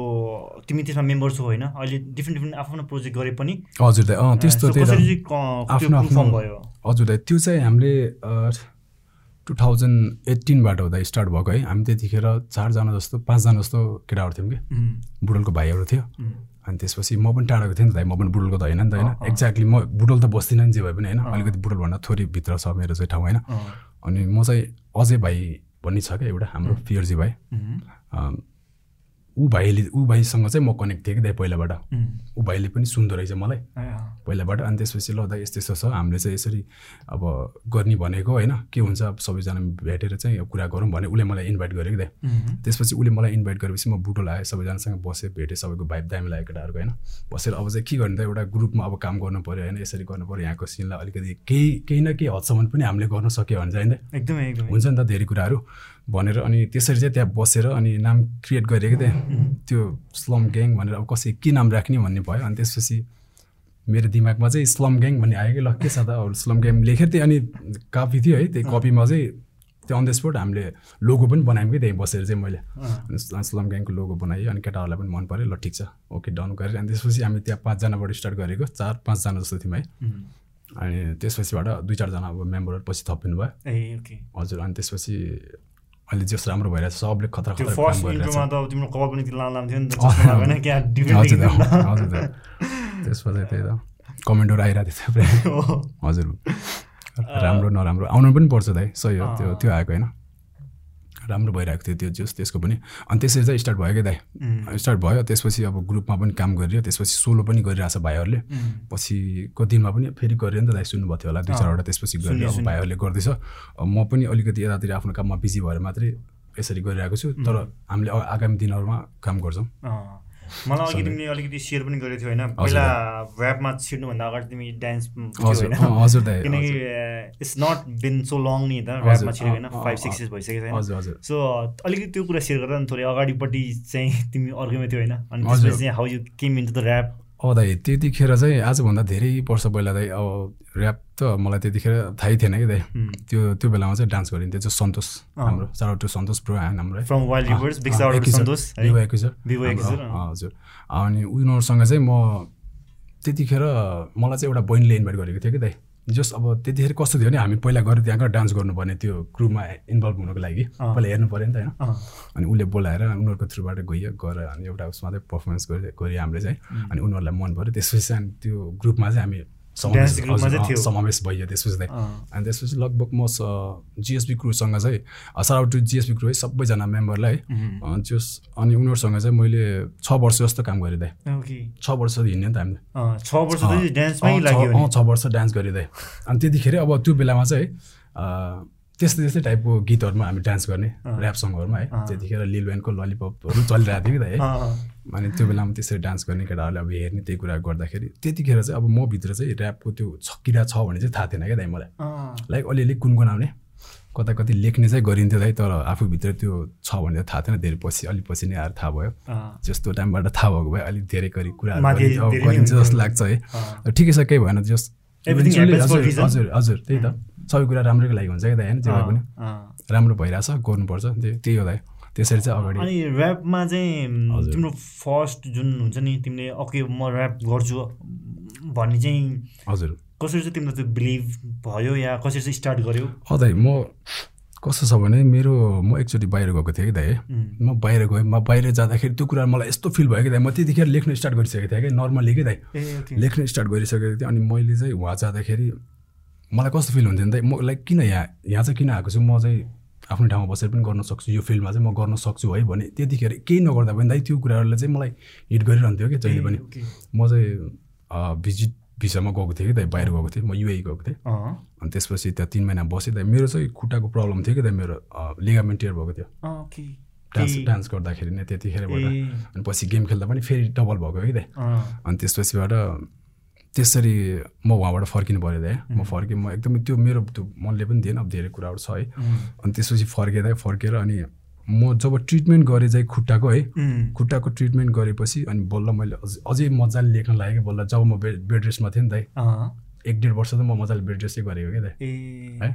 तिमी त्यसमा मेम्बर छौ होइन? अहिले डिफ्रेन्ट डिफ्रेन्ट आफ्नो प्रोजेक्ट गरे पनि हजुर त्यस्तो क- त्यो हजुर चाहिँ हामीले टु थाउजन्ड एट्टिनबाट हुँदा स्टार्ट भएको है। हामी त्यतिखेर चारजना जस्तो पाँचजना जस्तो केटाहरू थियौँ कि। बुडोलको भाइहरू थियो। अनि त्यसपछि म पनि टाढाको थिएँ नि त दाइ म पनि बुडोलको त होइन नि त होइन। एक्ज्याक्टली म बुडोल त बस्दिनँ नि जे भए पनि होइन। अलिकति बुडोलभन्दा थोरै भित्र छ मेरो चाहिँ ठाउँ होइन। अनि म चाहिँ अजय भाइ भन्ने छ क्या एउटा हाम्रो फियर्जी भाइ। ऊ भाइले ऊ भाइसँग चाहिँ म कनेक्ट थिएँ कि दाइ पहिलाबाट। ऊ भाइले पनि सुन्दो रहेछ मलाई। पहिलाबाट अनि त्यसपछि ल दा यस्तो यस्तो छ। हामीले चाहिँ यसरी अब गर्ने भनेको होइन के हुन्छ अब सबैजना भेटेर चाहिँ कुरा गरौँ भने उसले मलाई इन्भाइट गरेको दाइ। त्यसपछि उसले मलाई इन्भाइट गरेपछि म बुटोल आएँ सबैजनासँग बसेँ भेटेँ सबैको भाइब दामी लाग्यो केटाहरूको होइन। बसेर अब चाहिँ के गर्ने त एउटा ग्रुपमा अब काम गर्नु पऱ्यो होइन यसरी गर्नु पऱ्यो यहाँको सिनलाई अलिकति केही केही न केही हदसम्म पनि हामीले गर्न सक्यो भने चाहिँ एकदमै। हुन्छ नि त धेरै कुराहरू। भनेर अनि त्यसरी चाहिँ त्यहाँ बसेर अनि नाम क्रिएट गरेको थिएँ। त्यो स्लम ग्याङ भनेर अब कसै के नाम राख्ने भन्ने भयो। अनि त्यसपछि मेरो दिमागमा चाहिँ स्लम ग्याङ भन्ने आयो कि ल के छ त? अब स्लम ग्याङ लेखेर थिएँ अनि कपी थियो है त्यो कपीमा चाहिँ त्यो अन द स्पोट हामीले लोगो पनि बनायौँ कि त्यहीँ बसेर चाहिँ मैले। अनि स्ल- स्लम ग्याङको लोगो बनाएँ अनि केटाहरूलाई पनि मन पऱ्यो। ल ठिक छ ओके डन गरेर अनि त्यसपछि हामी त्यहाँ पाँचजनाबाट स्टार्ट गरेको चार पाँचजना जस्तो थियौँ है। अनि त्यसपछिबाट दुई चारजना अब मेम्बरहरू पछि थपिनु भयो। ए हजुर अनि त्यसपछि अहिले जस राम्रो भइरहेछ सबले खतरा खतरा फर्स्ट इन्ट्रोमा त तिम्रो कपाल पनि लाम लाम थियो नि त क्या डिफ्रेन्ट हजुर। त्यसपछि त्यही त कमेन्टहरू आइरहेको थियो थुप्रै हजुर राम्रो नराम्रो आउनु पनि पर्छ दाइ सही हो त्यो त्यो आएको होइन राम्रो भइरहेको थियो त्यो जस त्यसको पनि। अनि त्यसरी चाहिँ स्टार्ट भयो क्या दाइ? स्टार्ट भयो त्यसपछि अब ग्रुपमा पनि काम गरियो त्यसपछि सोलो पनि गरिरहेछ भाइहरूले। पछिको दिनमा पनि फेरि गऱ्यो नि त दाइ सुन्नुभएको थियो होला दुई चारवटा त्यसपछि गऱ्यो अब। भाइहरूले गर्दैछ। म पनि अलिकति यतातिर आफ्नो काममा बिजी भएर मात्रै यसरी गरिरहेको छु तर हामीले आगामी दिनहरूमा काम गर्छौँ। मलाई अघि तिमीले अलिकति सेयर पनि गरेको थियो होइन? पहिला ऱ्यापमा छिर्नुभन्दा अगाडि तिमी डान्स होइन? किनकि it's not been so long नि त ऱ्यापमा छिरेको होइन? फाइभ सिक्स इयर्स भइसकेको छैन सो अलिकति त्यो कुरा सेयर गर्दा नि थोरै अगाडिपट्टि चाहिँ तिमी अर्कैमा थियो होइन? अनि। त्यसपछि चाहिँ how you came into the rap अँ दाइ त्यतिखेर चाहिँ आजभन्दा धेरै वर्ष पहिला दाइ अब ऱ्याप त मलाई त्यतिखेर थाहै थिएन कि दाइ। त्यो त्यो बेलामा चाहिँ डान्स गरिन्थ्यो जो सन्तोष। हाम्रो। साउट टु सन्तोष आयो हाम्रो हजुर। अनि उनीहरूसँग चाहिँ म त्यतिखेर मलाई चाहिँ एउटा बहिनीले इन्भाइट गरेको थियो कि दाइ। जस अब त्यतिखेर कस्तो थियो भने हामी पहिला गएर त्यहाँ गएर डान्स गर्नुपर्ने त्यो क्रुमा इन्भल्भ हुनुको लागि। पहिला हेर्नु पऱ्यो नि त होइन। अनि उसले बोलाएर उनीहरूको थ्रुबाट गयो गएर अनि एउटा उसमा चाहिँ पर्फर्मेन्स गऱ्यो गऱ्यो हामीले चाहिँ अनि उनीहरूलाई मन पऱ्यो। त्यसपछि त्यो ग्रुपमा चाहिँ हामी समावेश भइयो त्यसपछि चाहिँ अनि त्यसपछि लगभग म जिएसबी क्रुसँग चाहिँ साउट टु जिएसबी क्रु है सबैजना मेम्बरलाई अँ, जस अनि उनीहरूसँग चाहिँ मैले छ वर्ष जस्तो काम गरेँ छ वर्ष हिँड्यो नि त हामीले। छ वर्ष डान्स गरिँदै। अनि त्यतिखेर अब त्यो बेलामा चाहिँ त्यस्तै त्यस्तै टाइपको गीतहरूमा हामी डान्स गर्ने ऱ्याप सङहरूमा है। त्यतिखेर लिलवेनको ललिपपहरू चलिरहेको थियो कि त है। अनि त्यो बेलामा त्यसरी डान्स गर्ने केटाहरूले अब हेर्ने त्यही कुरा गर्दाखेरि त्यतिखेर चाहिँ अब म भित्र चाहिँ ऱ्यापको त्यो छक्किरा छ भने चाहिँ थाहा थिएन क्या दाइ मलाई। लाइक अलिअलि गुनगुनाउने कता कति लेख्ने चाहिँ गरिन्थ्यो दाइ तर आफूभित्र त्यो छ भने थाहा थिएन। धेरै पछि अलिक पछि नै आएर थाहा भयो। जस्तो टाइमबाट थाहा भएको भए अलिक धेरै गरी कुराहरू गरिन्छ-। जस्तो लाग्छ है। ठिकै छ केही भएन जस हजुर. हजुर त्यही त। सबै कुरा राम्रैको लागि हुन्छ क्या दाइ होइन? भए पनि। राम्रो भइरहेछ गर्नुपर्छ। त्यही त्यही हो दाइ। त्यसरी चाहिँ अगाडि। अनि ऱ्यापमा चाहिँ। तिम्रो फर्स्ट जुन हुन्छ नि तिमीले ओके म ऱ्याप गर्छु भन्ने चाहिँ हजुर। कसरी चाहिँ तिम्रो त्यो बिलिभ भयो या कसरी चाहिँ स्टार्ट गर्यो? दाइ म कस्तो छ भने मेरो म एकचोटि बाहिर गएको थिएँ कि दाइ। म बाहिर गएँ म बाहिर जाँदाखेरि त्यो कुरा मलाई यस्तो फिल भयो कि दाइ। म त्यतिखेर लेख्न स्टार्ट गरिसकेको थिएँ कि नर्मली कि दाइ। लेख्न स्टार्ट गरिसकेको थिएँ अनि मैले चाहिँ उहाँ जाँदाखेरि मलाई कस्तो फिल हुन्थ्यो भने म लाइक किन यहाँ यहाँ चाहिँ किन आएको छु? म चाहिँ आफ्नो ठाउँमा बसेर पनि गर्न सक्छु। यो फिल्डमा चाहिँ म गर्न सक्छु है भने त्यतिखेर केही नगर्दा पनि दाइ त्यो कुराहरूले चाहिँ मलाई हिट गरिरहन्थ्यो कि जहिले पनि। म चाहिँ भिजिट भिसामा गएको थिएँ कि दाइ बाहिर गएको थिएँ। म युए गएको थिएँ। अनि त्यसपछि त्यहाँ तिन महिना बसेँ दाइ। मेरो चाहिँ खुट्टाको प्रब्लम थियो कि दाइ मेरो लिगामेन्ट टियर भएको थियो। डान्स डान्स गर्दाखेरि नै त्यतिखेरबाट। अनि पछि गेम खेल्दा पनि फेरि डबल भएको कि दाइ। अनि त्यसपछिबाट त्यसरी म उहाँबाट फर्किनु पऱ्यो दाइ म फर्केँ म एकदमै त्यो मेरो त्यो मनले पनि दिएन अब धेरै कुराहरू छ है। अनि त्यसपछि फर्केँ दाइ फर्केर अनि म जब ट्रिटमेन्ट गरेँ चाहिँ खुट्टाको है खुट्टाको ट्रिटमेन्ट गरेपछि अनि बल्ल मैले अझै मजाले लेख्न लागेँ बल्ल जब म बेड बेड रेस्टमा थिएँ नि दाइ एक डेढ वर्ष त म मजाले बेड रेस्टै गरेको क्या दाइ है।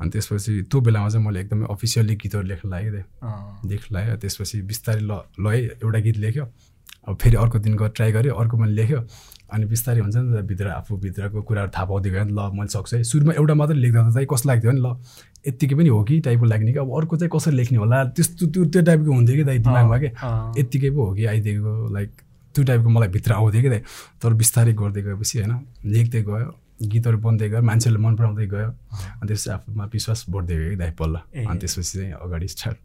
अनि त्यसपछि त्यो बेलामा चाहिँ मैले एकदमै अफिसियल्ली गीतहरू लेख्न लागेँ दाइ लेख्न लागेँ त्यसपछि बिस्तारै ल ल है एउटा गीत लेख्यो। अब फेरि अर्को दिन गएर ट्राई गरेँ अर्को मैले लेख्यो। अनि बिस्तारै हुन्छ नि त भित्र आफूभित्रको कुराहरू थाहा पाउँदै गयो नि ल मैले सक्छु है। सुरुमा एउटा मात्रै लेख्दा त चाहिँ कस्तो लाग्थ्यो नि ल यत्तिकै पनि हो कि टाइपको लाग्ने कि? अब अर्को चाहिँ कसरी लेख्ने होला? त्यस्तो त्यो त्यो टाइपको हुन्थ्यो कि दाइ दिमागमा कि? यत्तिकै पो हो कि आइदिएको लाइक त्यो टाइपको मलाई भित्र आउँथ्यो कि दाइ। तर बिस्तारै गर्दै गएपछि होइन लेख्दै गयो गीतहरू बन्दै गयो मान्छेले मन पराउँदै गयो। अनि त्यसपछि आफूमा विश्वास बढ्दै गयो कि दाइ पल्ल। अनि त्यसपछि चाहिँ अगाडि स्टार्ट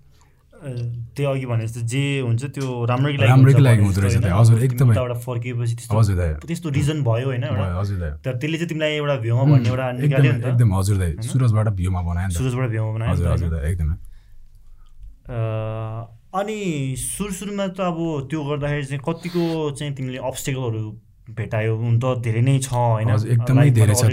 त्यो अघि भने जस्तो जे हुन्छ त्यो राम्रैको लागि राम्रैको लागि हुँदो रहेछ हजुर एकदमै। फर्किएपछि हजुर दाइ। त्यस्तो रिजन भयो होइन हजुर तर त्यसले चाहिँ तिमीलाई एउटा भ्यूमा भन्ने एउटा निकाल्यो नि एकदम हजुर दाइ। सुरजबाट भ्यूमा बनायो सुरजबाट भ्यूमा बनायो हजुर हजुर एकदमै। अनि सुरु सुरुमा त अब त्यो गर्दाखेरि चाहिँ कतिको चाहिँ तिमीले अब्सटेकलहरू भेटायो हुन त धेरै नै छ होइन? एकदमै धेरै छ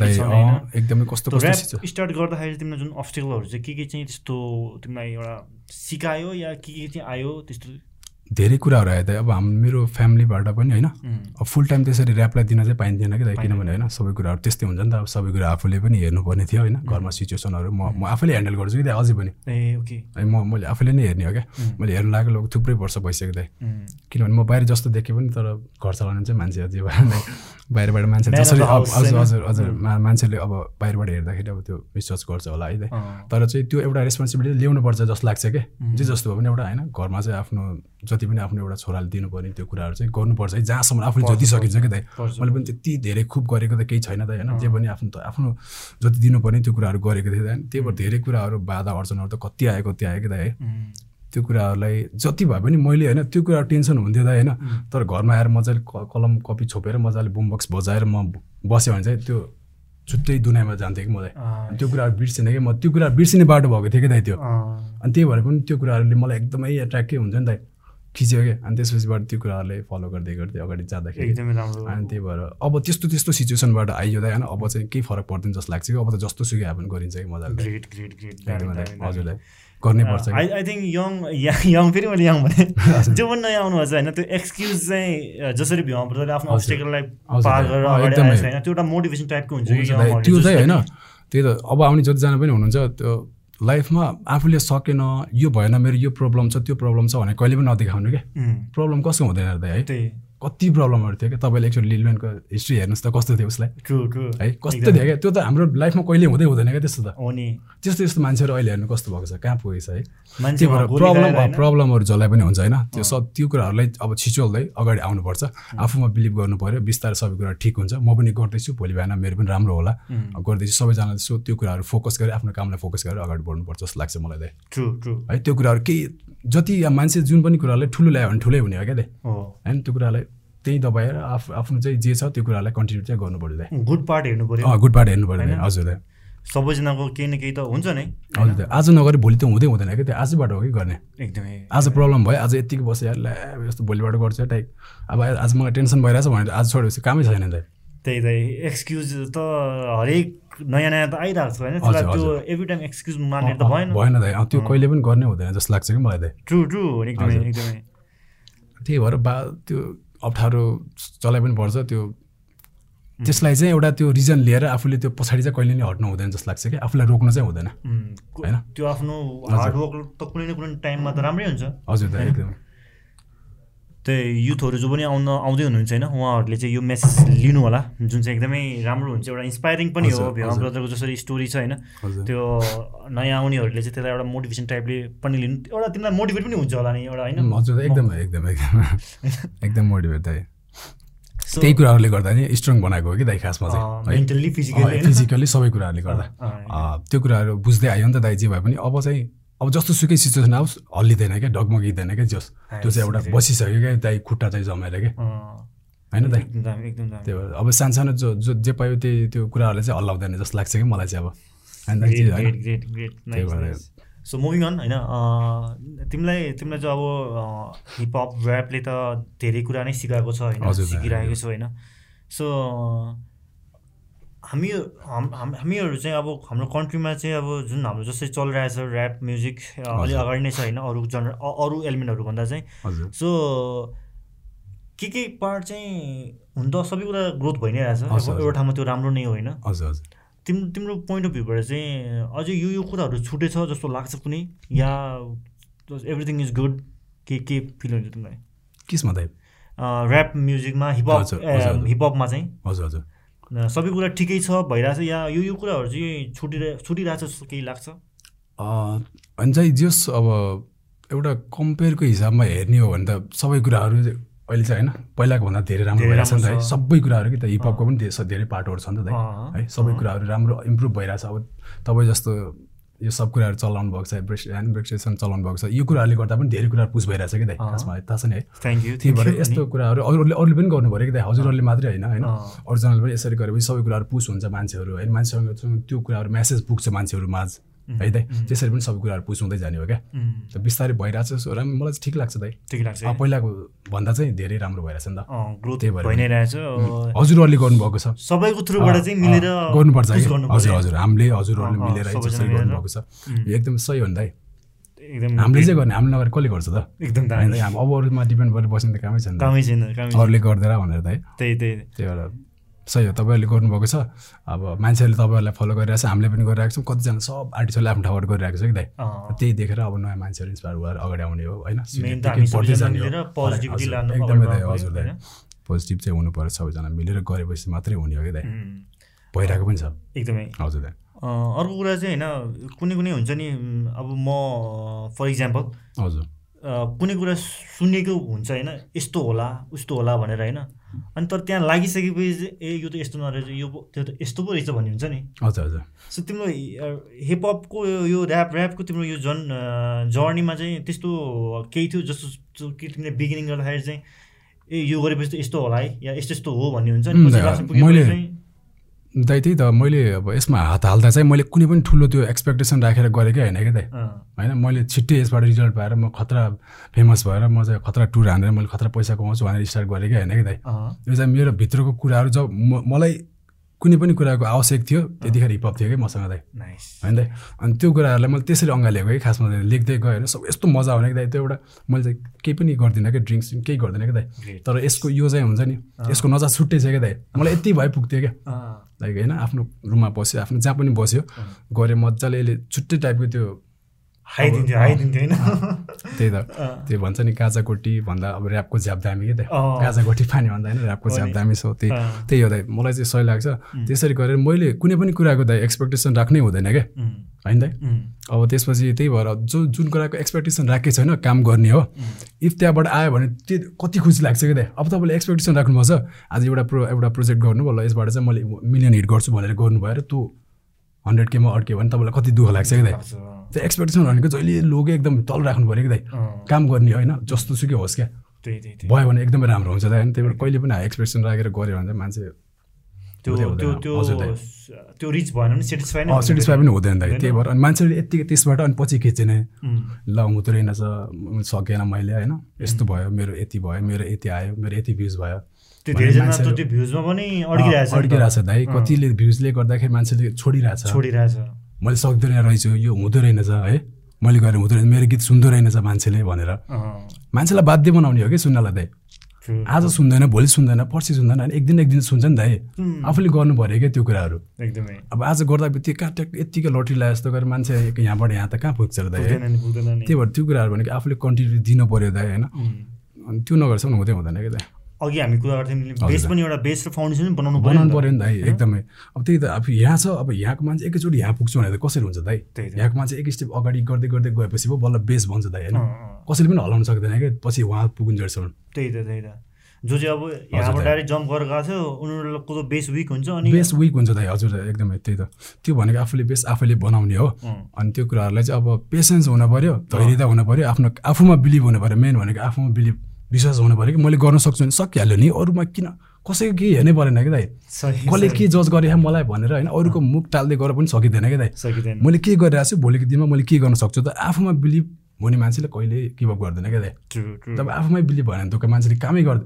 एकदमै कस्तो कस्तो स्टार्ट गर्दाखेरि तिमीलाई जुन अब्सटेकलहरू चाहिँ के के चाहिँ त्यस्तो तिमीलाई एउटा सिकायो या के के चाहिँ आयो त्यस्तो? धेरै कुराहरू आयो त। अब हाम मेरो फ्यामिलीबाट पनि होइन। अब फुल टाइम त्यसरी ऱ्यापलाई दिन चाहिँ पाइन्थेन कि त। किनभने होइन सबै कुराहरू त्यस्तै हुन्छ नि त। अब सबै कुरा आफूले पनि हेर्नुपर्ने थियो होइन। घरमा सिचुएसनहरू म म आफैले ह्यान्डल गर्छु कि अझै पनि। ओके। म मैले आफैले नै हेर्ने हो क्या। मैले हेर्नु लागेको लोक थुप्रै वर्ष भइसक्यो दाइ किनभने म बाहिर जस्तो देखेँ पनि तर घर चलाउनु चाहिँ मान्छे अझै भएर नै बाहिरबाट मान्छे जसरी हजुर हजुर हजुर मान्छेले अब बाहिरबाट हेर्दाखेरि अब त्यो विश्वास गर्छ होला है तर चाहिँ त्यो एउटा रेस्पोन्सिबिलिटी ल्याउनुपर्छ जस्तो लाग्छ क्या जे जस्तो भए पनि एउटा होइन घरमा चाहिँ आफ्नो जति पनि आफ्नो एउटा छोराले दिनुपर्ने त्यो कुराहरू चाहिँ गर्नुपर्छ है जहाँसम्म आफूले जति सकिन्छ क्या दाइ मैले पनि त्यति धेरै खुब गरेको त केही छैन त होइन। जे पनि आफ्नो त आफ्नो जति दिनुपर्ने त्यो कुराहरू गरेको थिएँ त्यही भएर धेरै कुराहरू बाधा अर्चनहरू त कति आयो कति आयो कि दाइ है। त्यो कुराहरूलाई जति भए पनि मैले होइन त्यो कुरा टेन्सन हुन्थ्यो दाइ होइन। तर घरमा आएर मजाले कलम कपी छोपेर मजाले बुमबक्स बजाएर म बस्यो भने चाहिँ त्यो छुट्टै दुनियाँमा जान्थेँ कि मलाई। त्यो कुराहरू बिर्सिने कि म त्यो कुरा बिर्सिने बाटो भएको थियो कि दाइ त्यो। अनि त्यही भएर पनि त्यो कुराहरूले मलाई एकदमै एट्र्याक्टै हुन्छ नि दाइ। खिच्यो क्या। अनि त्यसपछिबाट त्यो कुराहरूले फलो गर्दै गर्दै अगाडि जाँदाखेरि अनि त्यही भएर अब त्यस्तो त्यस्तो सिचुएसनबाट आइयो होइन। अब चाहिँ केही फरक पर्दैन जस्तो लाग्छ कि। अब त जस्तो सुकै हापन गरिन्छ कि मजाले ग्रेट ग्रेट ग्रेट हजुरलाई गर्नै पर्छ I I think young young फेरि मैले यङ भने। जो पनि नयाँ आउनुभएको छ होइन त्यो एक्सक्युज चाहिँ जसरी भ्यूमा पर्छ आफ्नो अब्सटेकललाई पार गरेर अगाडि होइन त्यो एउटा मोटिभेसन टाइपको हुन्छ त्यो चाहिँ होइन त्यही त अब आउने जतिजना पनि हुनुहुन्छ त्यो लाइफमा आफूले सकेन यो भएन मेरो यो प्रब्लम छ त्यो प्रब्लम छ भने कहिले पनि नदेखाउने क्या। प्रब्लम कसको हुँदैन है? कति प्रब्लमहरू थियो क्या? तपाईँले एकचोटि लिलमेनको हिस्ट्री हेर्नुहोस् त कस्तो थियो उसलाई? ट्रु ट्रु है कस्तो थियो क्या? त्यो त हाम्रो लाइफमा कहिले हुँदै हुँदैन क्या त्यस्तो त। हो नि। त्यस्तो त्यस्तो मान्छेहरू अहिले हेर्नु कस्तो भएको छ? कहाँ पुगेछ है? भएर प्रब्लम प्रब्लमहरू जसलाई पनि हुन्छ होइन? त्यो सब त्यो कुराहरूलाई अब छिचोल्दै अगाडि आउनुपर्छ। आफूमा बिलिभ गर्नु पऱ्यो बिस्तारै सबै कुरा ठिक हुन्छ। म पनि गर्दैछु। भोलि बिहान मेरो पनि राम्रो होला। गर्दैछु। सबैजनाले सो त्यो कुराहरू फोकस गरेर आफ्नो कामलाई फोकस गरेर अगाडि बढ्नुपर्छ जस्तो लाग्छ मलाई ट्रु ट्रु है त्यो कुराहरू केही जति मान्छे जुन पनि कुरालाई ठुलो ल्यायो भने ठुलै हुने हो क्या होइन त्यो कुरालाई त्यही दबाएर आफ आफ्नो चाहिँ जे छ त्यो कुरालाई कन्टिन्यू चाहिँ गर्नु पऱ्यो गुड पार्ट हेर्नु पऱ्यो। गुड पार्ट हेर्नु पऱ्यो हजुर। सबैजनाको केही न केही त हुन्छ नै। हजुर आज नगरे भोलि त हुँदै हुँदैन क्या त्यो आजबाट हो कि गर्ने? एकदमै। आज प्रब्लम भयो आज यतिकै बस्यो ल्या यस्तो भोलिबाट गर्छ टाइप। अब आज मलाई टेन्सन भइरहेछ भने आज छोडेपछि कामै छैन त। त्यही त एक्सक्युज त हरेक नयाँ नयाँ त आइरहेको छ होइन? त्यो एभ्री टाइम एक्सक्युज मान्ने त भएन। भएन त त्यो कहिले पनि गर्ने हुँदैन जस्तो लाग्छ कि मलाई त। ट्रु ट्रु एकदमै एकदमै। त्यही भएर बा त्यो अप्ठ्यारो चलाइ पनि पर्छ त्यो त्यसलाई चाहिँ एउटा त्यो रिजन लिएर आफूले त्यो पछाडि चाहिँ कहिले नै हट्नु हुँदैन जस्तो लाग्छ कि आफूलाई रोक्नु चाहिँ हुँदैन। होइन? त्यो आफ्नो हार्डवर्क त कुनै न कुनै टाइममा त राम्रै हुन्छ। हजुर त एकदम। त्यही युथहरू जो पनि आउन आउँदै हुनुहुन्छ होइन उहाँहरूले चाहिँ यो मेसेज लिनु होला जुन चाहिँ एकदमै राम्रो हुन्छ एउटा इन्सपाइरिङ पनि हो। भेमा। ब्रदरको जसरी स्टोरी छ होइन त्यो नयाँ आउनेहरूले चाहिँ त्यसलाई एउटा मोटिभेसन टाइपले पनि लिनु एउटा तिमीलाई मोटिभेट पनि हुन्छ होला नि एउटा होइन। हजुर एकदमै एकदम एकदम। एकदम मोटिभेट दाइ। So, त्यही कुराहरूले गर्दा नि स्ट्रङ बनाएको हो कि दाइ खासमा चाहिँ? है? मेन्टल्ली फिजिकली फिजिकली सबै कुराहरूले गर्दा। त्यो कुराहरू बुझ्दै आयो नि त दाइ जे भए पनि। अब चाहिँ अब जस्तो सुकै सिचुएसन आओस् हल्लिँदैन क्या डगमगिँदैन क्या जस। त्यो चाहिँ एउटा बसिसक्यो क्या दाइ खुट्टा चाहिँ जमेर क्या। होइन दाइ? त्यो भएर अब सानसानो जो जो जे पायो त्यही त्यो कुराहरूले चाहिँ हल्लाउँदैन जस्तो लाग्छ कि मलाई चाहिँ अब। जे त्यही सो मुभिङ अन होइन तिमीलाई तिमीलाई चाहिँ अब हिपहप ऱ्यापले त धेरै कुरा नै सिकाएको छ होइन सिकिरहेको छ होइन। सो हामी हाम हाम- हामीहरू चाहिँ अब हाम्रो कन्ट्रीमा चाहिँ अब जुन हाम्रो जस्तै चलिरहेछ ऱ्याप म्युजिक अलि हजुर। अगाडि नै छ होइन अरू जनर अरू एलिमेन्टहरूभन्दा चाहिँ। सो के के पार्ट चाहिँ हुन त सबै कुरा ग्रोथ भइ नै रहेछ। एउटा ठाउँमा त्यो राम्रो नै होइन। तिम्रो तिम्रो पोइन्ट अफ भ्यूबाट चाहिँ अझै यो यो कुराहरू छुटेछ जस्तो लाग्छ कुनै? या एभ्रिथिङ इज गुड के के फिल हुन्छ तिमीलाई? किसमा ऱ्याप म्युजिकमा हिपहप। हिपहपमा चाहिँ। हजुर हजुर। सबै कुरा ठिकै छ भइरहेछ या यो यो कुराहरू चाहिँ छुटिरहे छुटिरहेछ जस्तो केही लाग्छ? अनि चाहिँ जस अब एउटा कम्पेयरको हिसाबमा हेर्ने हो भने त सबै कुराहरू अहिले चाहिँ होइन पहिलाको भन्दा धेरै राम्रो धेरै भइरहेछ नि त है। छ। सबै कुराहरू कि त हिपहपको पनि धेरै पार्टहरू छ नि त है। सबै कुराहरू राम्रो इम्प्रुभ भइरहेछ। अब तपाईँ जस्तो यो सब कुराहरू चलाउनु भएको छ ब्रेस ह्यान्ड ब्रेक्सेसन चलाउनु भएको छ यो कुराहरूले गर्दा पनि धेरै कुराहरू पुस भइरहेछ कि दाइ। खासमा थाहा छ नि है। थ्याङ्क यू त्यही भएर यस्तो कुराहरू अरूले अरूले पनि गर्नु पऱ्यो कि दाइ हजुरहरूले मात्रै होइन होइन। अरिजिनल पनि यसरी गरेपछि सबै कुराहरू पुस हुन्छ मान्छेहरू होइन? मान्छेसँग त्यो कुराहरू मेसेज पुग्छ मान्छेहरू माझ है दाइ? त्यसरी पनि सबै कुराहरू पुस हुँदै जाने हो क्या? त बिस्तारै भइरहेछ सो राम्रो मलाई चाहिँ ठिक लाग्छ दाइ। ठिक लाग्छ पहिलाको भन्दा चाहिँ धेरै राम्रो भइरहेछ नि त। ग्रोथ त्यही भएर भइ नै रहेछ हजुरहरूले गर्नुभएको छ। सबैको थ्रुबाट चाहिँ मिलेर गर्नुपर्छ हजुर। हजुर हामीले हजुरहरूले मिलेर है जसरी। गर्नुभएको छ। यो एकदम सही हो नि दाइ। एकदम हामीले चाहिँ गर्ने हामीले नगरेर कसले गर्छ त? एकदम अब अरूमा डिपेन्ड गरेर बस्ने त कामै छैन। कामै छैन। अरूले गर्दैन भनेर दाइ। त्यही त्यही। त्यही भएर सही हो तपाईँहरूले गर्नुभएको छ। अब मान्छेहरूले तपाईँहरूलाई फलो गरिरहेको छ हामीले पनि गरिरहेको छौँ। कतिजना सब आर्टिस्टहरूले आफ्नो ठाउँबाट गरिरहेको छ कि दाइ। त्यही देखेर अब नयाँ मान्छेहरू इन्सपायर भएर अगाडि आउने हो होइन? एकदमै दाइ हजुर दाइ? पोजिटिभ चाहिँ हुनु पर्छ सबैजना मिलेर गरेपछि मात्रै हुने हो कि दाइ? भइरहेको पनि छ। एकदमै। हजुर दाइ। अर्को कुरा चाहिँ होइन कुनै कुनै हुन्छ नि अब म फर इक्जाम्पल हजुर। कुनै कुरा सुनेको हुन्छ होइन? यस्तो होला उस्तो होला भनेर होइन? अनि तर त्यहाँ लागिसकेपछि ए यो त यस्तो नरहेछ यो त्यो त यस्तो पो रहेछ भन्ने हुन्छ नि। हजुर हजुर। सो तिम्रो हिपहपको यो ऱ्याप ऱ्यापको तिम्रो यो जन जर्नीमा चाहिँ त्यस्तो केही थियो जस्तो कि तिमीले बिगिनिङ गर्दाखेरि चाहिँ ए यो गरेपछि त यस्तो होला है या यस्तो यस्तो हो भन्ने हुन्छ नि। दाइ, त्यही त मैले अब यसमा हात हाल्दा चाहिँ मैले कुनै पनि ठुलो त्यो एक्सपेक्टेसन राखेर गरेकै होइन क्या दाइ? होइन मैले छिट्टै यसबाट रिजल्ट पाएर म खतरा फेमस भएर म चाहिँ खतरा टुर हानेर मैले खतरा पैसा कमाउँछु भनेर स्टार्ट गरेकै होइन कि दाइ? यो चाहिँ मेरो भित्रको कुराहरू जब म मलाई कुनै पनि कुराको आवश्यक थियो त्यतिखेर हिपअप थियो कि मसँग दाइ नाइस होइन? दाइ अनि त्यो कुराहरूलाई मैले त्यसरी अँगालेको कि खासमा लेख्दै गएँ होइन? सब यस्तो मजा आउने कि दाइ? त्यो एउटा मैले चाहिँ केही पनि गर्दिनँ कि ड्रिङ्क्स केही गर्दिनँ कि दाइ. तर यसको यो चाहिँ हुन्छ नि यसको नजा छुट्टै छ क्या दाइ? मलाई यति भए पुग्थ्यो क्या। लाइक होइन आफ्नो रुममा बस्यो आफ्नो जहाँ पनि बस्यो। गऱ्यो मजाले यसले छुट्टै टाइपको त्यो हाइदिन्थ्यो हाइदिन्थ्यो होइन? त्यही त। त्यो भन्छ नि काजा कोटी भन्दा अब ऱ्यापको झ्याप दामी के त अँ। काजा कोटी पानी भन्दा होइन ऱ्यापको झ्याप। दामी छ त्यही। त्यही हो दाइ मलाई चाहिँ सही लाग्छ। त्यसरी गरेर मैले कुनै पनि कुराको दाइ एक्सपेक्टेसन राख्नै हुँदैन क्या होइन दाइ अब त्यसपछि त्यही भएर जो जुन कुराको एक्सपेक्टेसन राखेको छैन काम गर्ने हो। इफ त्यहाँबाट आयो भने त्यो कति खुसी लाग्छ कि दाइ अब तपाईँले एक्सपेक्टेसन राख्नुपर्छ आज एउटा प्रो एउटा प्रोजेक्ट गर्नु ल यसबाट चाहिँ मैले मिलियन हिट गर्छु भनेर गर्नु भएर त्यो हन्ड्रेड केमा अड्क्यो भने तपाईँलाई कति दुःख लाग्छ कि दाइ? त्यो एक्सपेक्टेसन भनेको जहिले लोगे एकदम तल राख्नु पऱ्यो कि दाइ? काम गर्ने होइन जस्तो सुकै होस् क्या। भयो भने एकदमै राम्रो हुन्छ दाइ। त्यही भएर कहिले पनि हाई एक्सपेक्टेसन राखेर गऱ्यो भने चाहिँ मान्छे त्यो त्यो। त्यो रिच भएन भने सेटिस्फाई पनि हुँदैन दाइ। त्यही भएर अनि मान्छेले यत्तिकै त्यसबाट अनि पछि खिच्ने ल हुँदो रहेनछ सकेन मैले होइन। यस्तो भयो मेरो यति भयो मेरो यति आयो मेरो यति भ्युज भयो। त्यो भने धेरैजना मान्छेहरू- त त्यो भ्युजमा पनि अड्किरहेछ। अड्किरहेछ दाइ कतिले भ्युजले गर्दाखेरि मान्छेले छोडिरहेछ। छोडिरहेछ। मैले सक्दैन रहेछु यो हुँदो रहेनछ है। मैले गरेर हुँदो रहेछ मेरो गीत सुन्दो रहेनछ मान्छेले भनेर। मान्छेलाई बाध्य बनाउने हो कि सुन्नलाई दाइ. आज सुन्दैन भोलि सुन्दैन पर्सि सुन्दैन अनि एक दिन एक दिन सुन्छ नि दाइ आफूले गर्नु पऱ्यो क्या त्यो कुराहरू। एकदमै। अब आज गर्दा त्यो कहाँ ट्याक यत्तिकै लटरी लगाए जस्तो गरेर मान्छे यहाँबाट यहाँ त कहाँ पुग्छ र दाइ त्यही भएर त्यो कुराहरू भनेको आफूले कन्टिन्यू दिनु पऱ्यो दाइ होइन। अनि त्यो नगरेसम्म हुँदै हुँदैन क्या दाइ अघि हामी कुरा गर्थ्यौँ बेस पनि एउटा बेस र फाउन्डेसन पनि बनाउनु बनाउनु पऱ्यो नि दाइ एकदमै। अब त्यही त अब यहाँ छ अब यहाँको मान्छे एकैचोटि यहाँ पुग्छु भने त कसरी हुन्छ दाइ। यहाँको मान्छे एक स्टेप अगाडि गर्दै गर्दै गएपछि पो बल्ल बेस भन्छ दाइ होइन। कसैले पनि हलाउन सक्दैन क्या पछि उहाँ पुगुन्जेलसम्म त्यही त त्यही त। जो चाहिँ अब यहाँबाट। डाइरेक्ट जम्प गरेर गएको थियो उनीहरूको त बेस विक हुन्छ अनि बेस विक हुन्छ दाइ हजुर एकदमै त्यही त। त्यो भनेको आफूले बेस आफैले बनाउने हो। अनि त्यो कुराहरूलाई चाहिँ अब पेसेन्स हुनु पऱ्यो धैर्यता हुनु पऱ्यो आफ्नो आफूमा बिलिभ हुनु पऱ्यो मेन भनेको आफूमा बिलिभ विश्वास हुनु पऱ्यो कि मैले गर्न सक्छु भने सकिहाल्यो नि अरूमा किन? कसैको केही हेर्नै परेन कि दाइ? कसले। के जज गरे है मलाई भनेर होइन अरूको मुख टाल्दै गरेर पनि सकिँदैन क्या दाइ। सकिँदैन। मैले के गरिरहेको छु भोलिको दिनमा मैले के गर्न सक्छु त? आफूमा बिलिभ हुने मान्छेले कहिले गिभअप गर्दैन क्या दाइ। जब आफूमै बिलिभ भएन भने त मान्छेले कामै गर्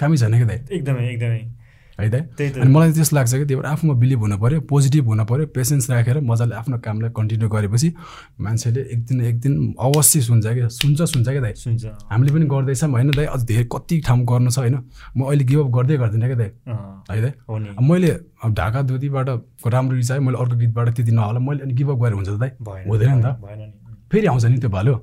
कामै छैन क्या दाइ। एकदमै एकदमै। है? त। अनि मलाई त्यस्तो लाग्छ कि त्यही भएर आफूमा बिलिभ हुनु पऱ्यो पोजिटिभ हुनु पऱ्यो पेसेन्स राखेर मजाले आफ्नो कामलाई कन्टिन्यू गरेपछि मान्छेले एक दिन एक दिन अवश्य सुन्छ क्या। सुन्छ सुन्छ क्या दाइ। सुन्छ। हामीले पनि गर्दैछौँ होइन दाइ? अझ धेरै कति ठाउँ गर्नु छ होइन? म अहिले गिभअप गर्दै गर्दिनँ क्या दाइ। है दाइ? मैले अब ढाका धुतीबाट राम्रो रिच आयो मैले अर्को गीतबाट त्यति नहोला मैले अनि गिभअप गरेर हुन्छ त दाइ। हुँदैन नि त। फेरि आउँछ नि त्यो भालो.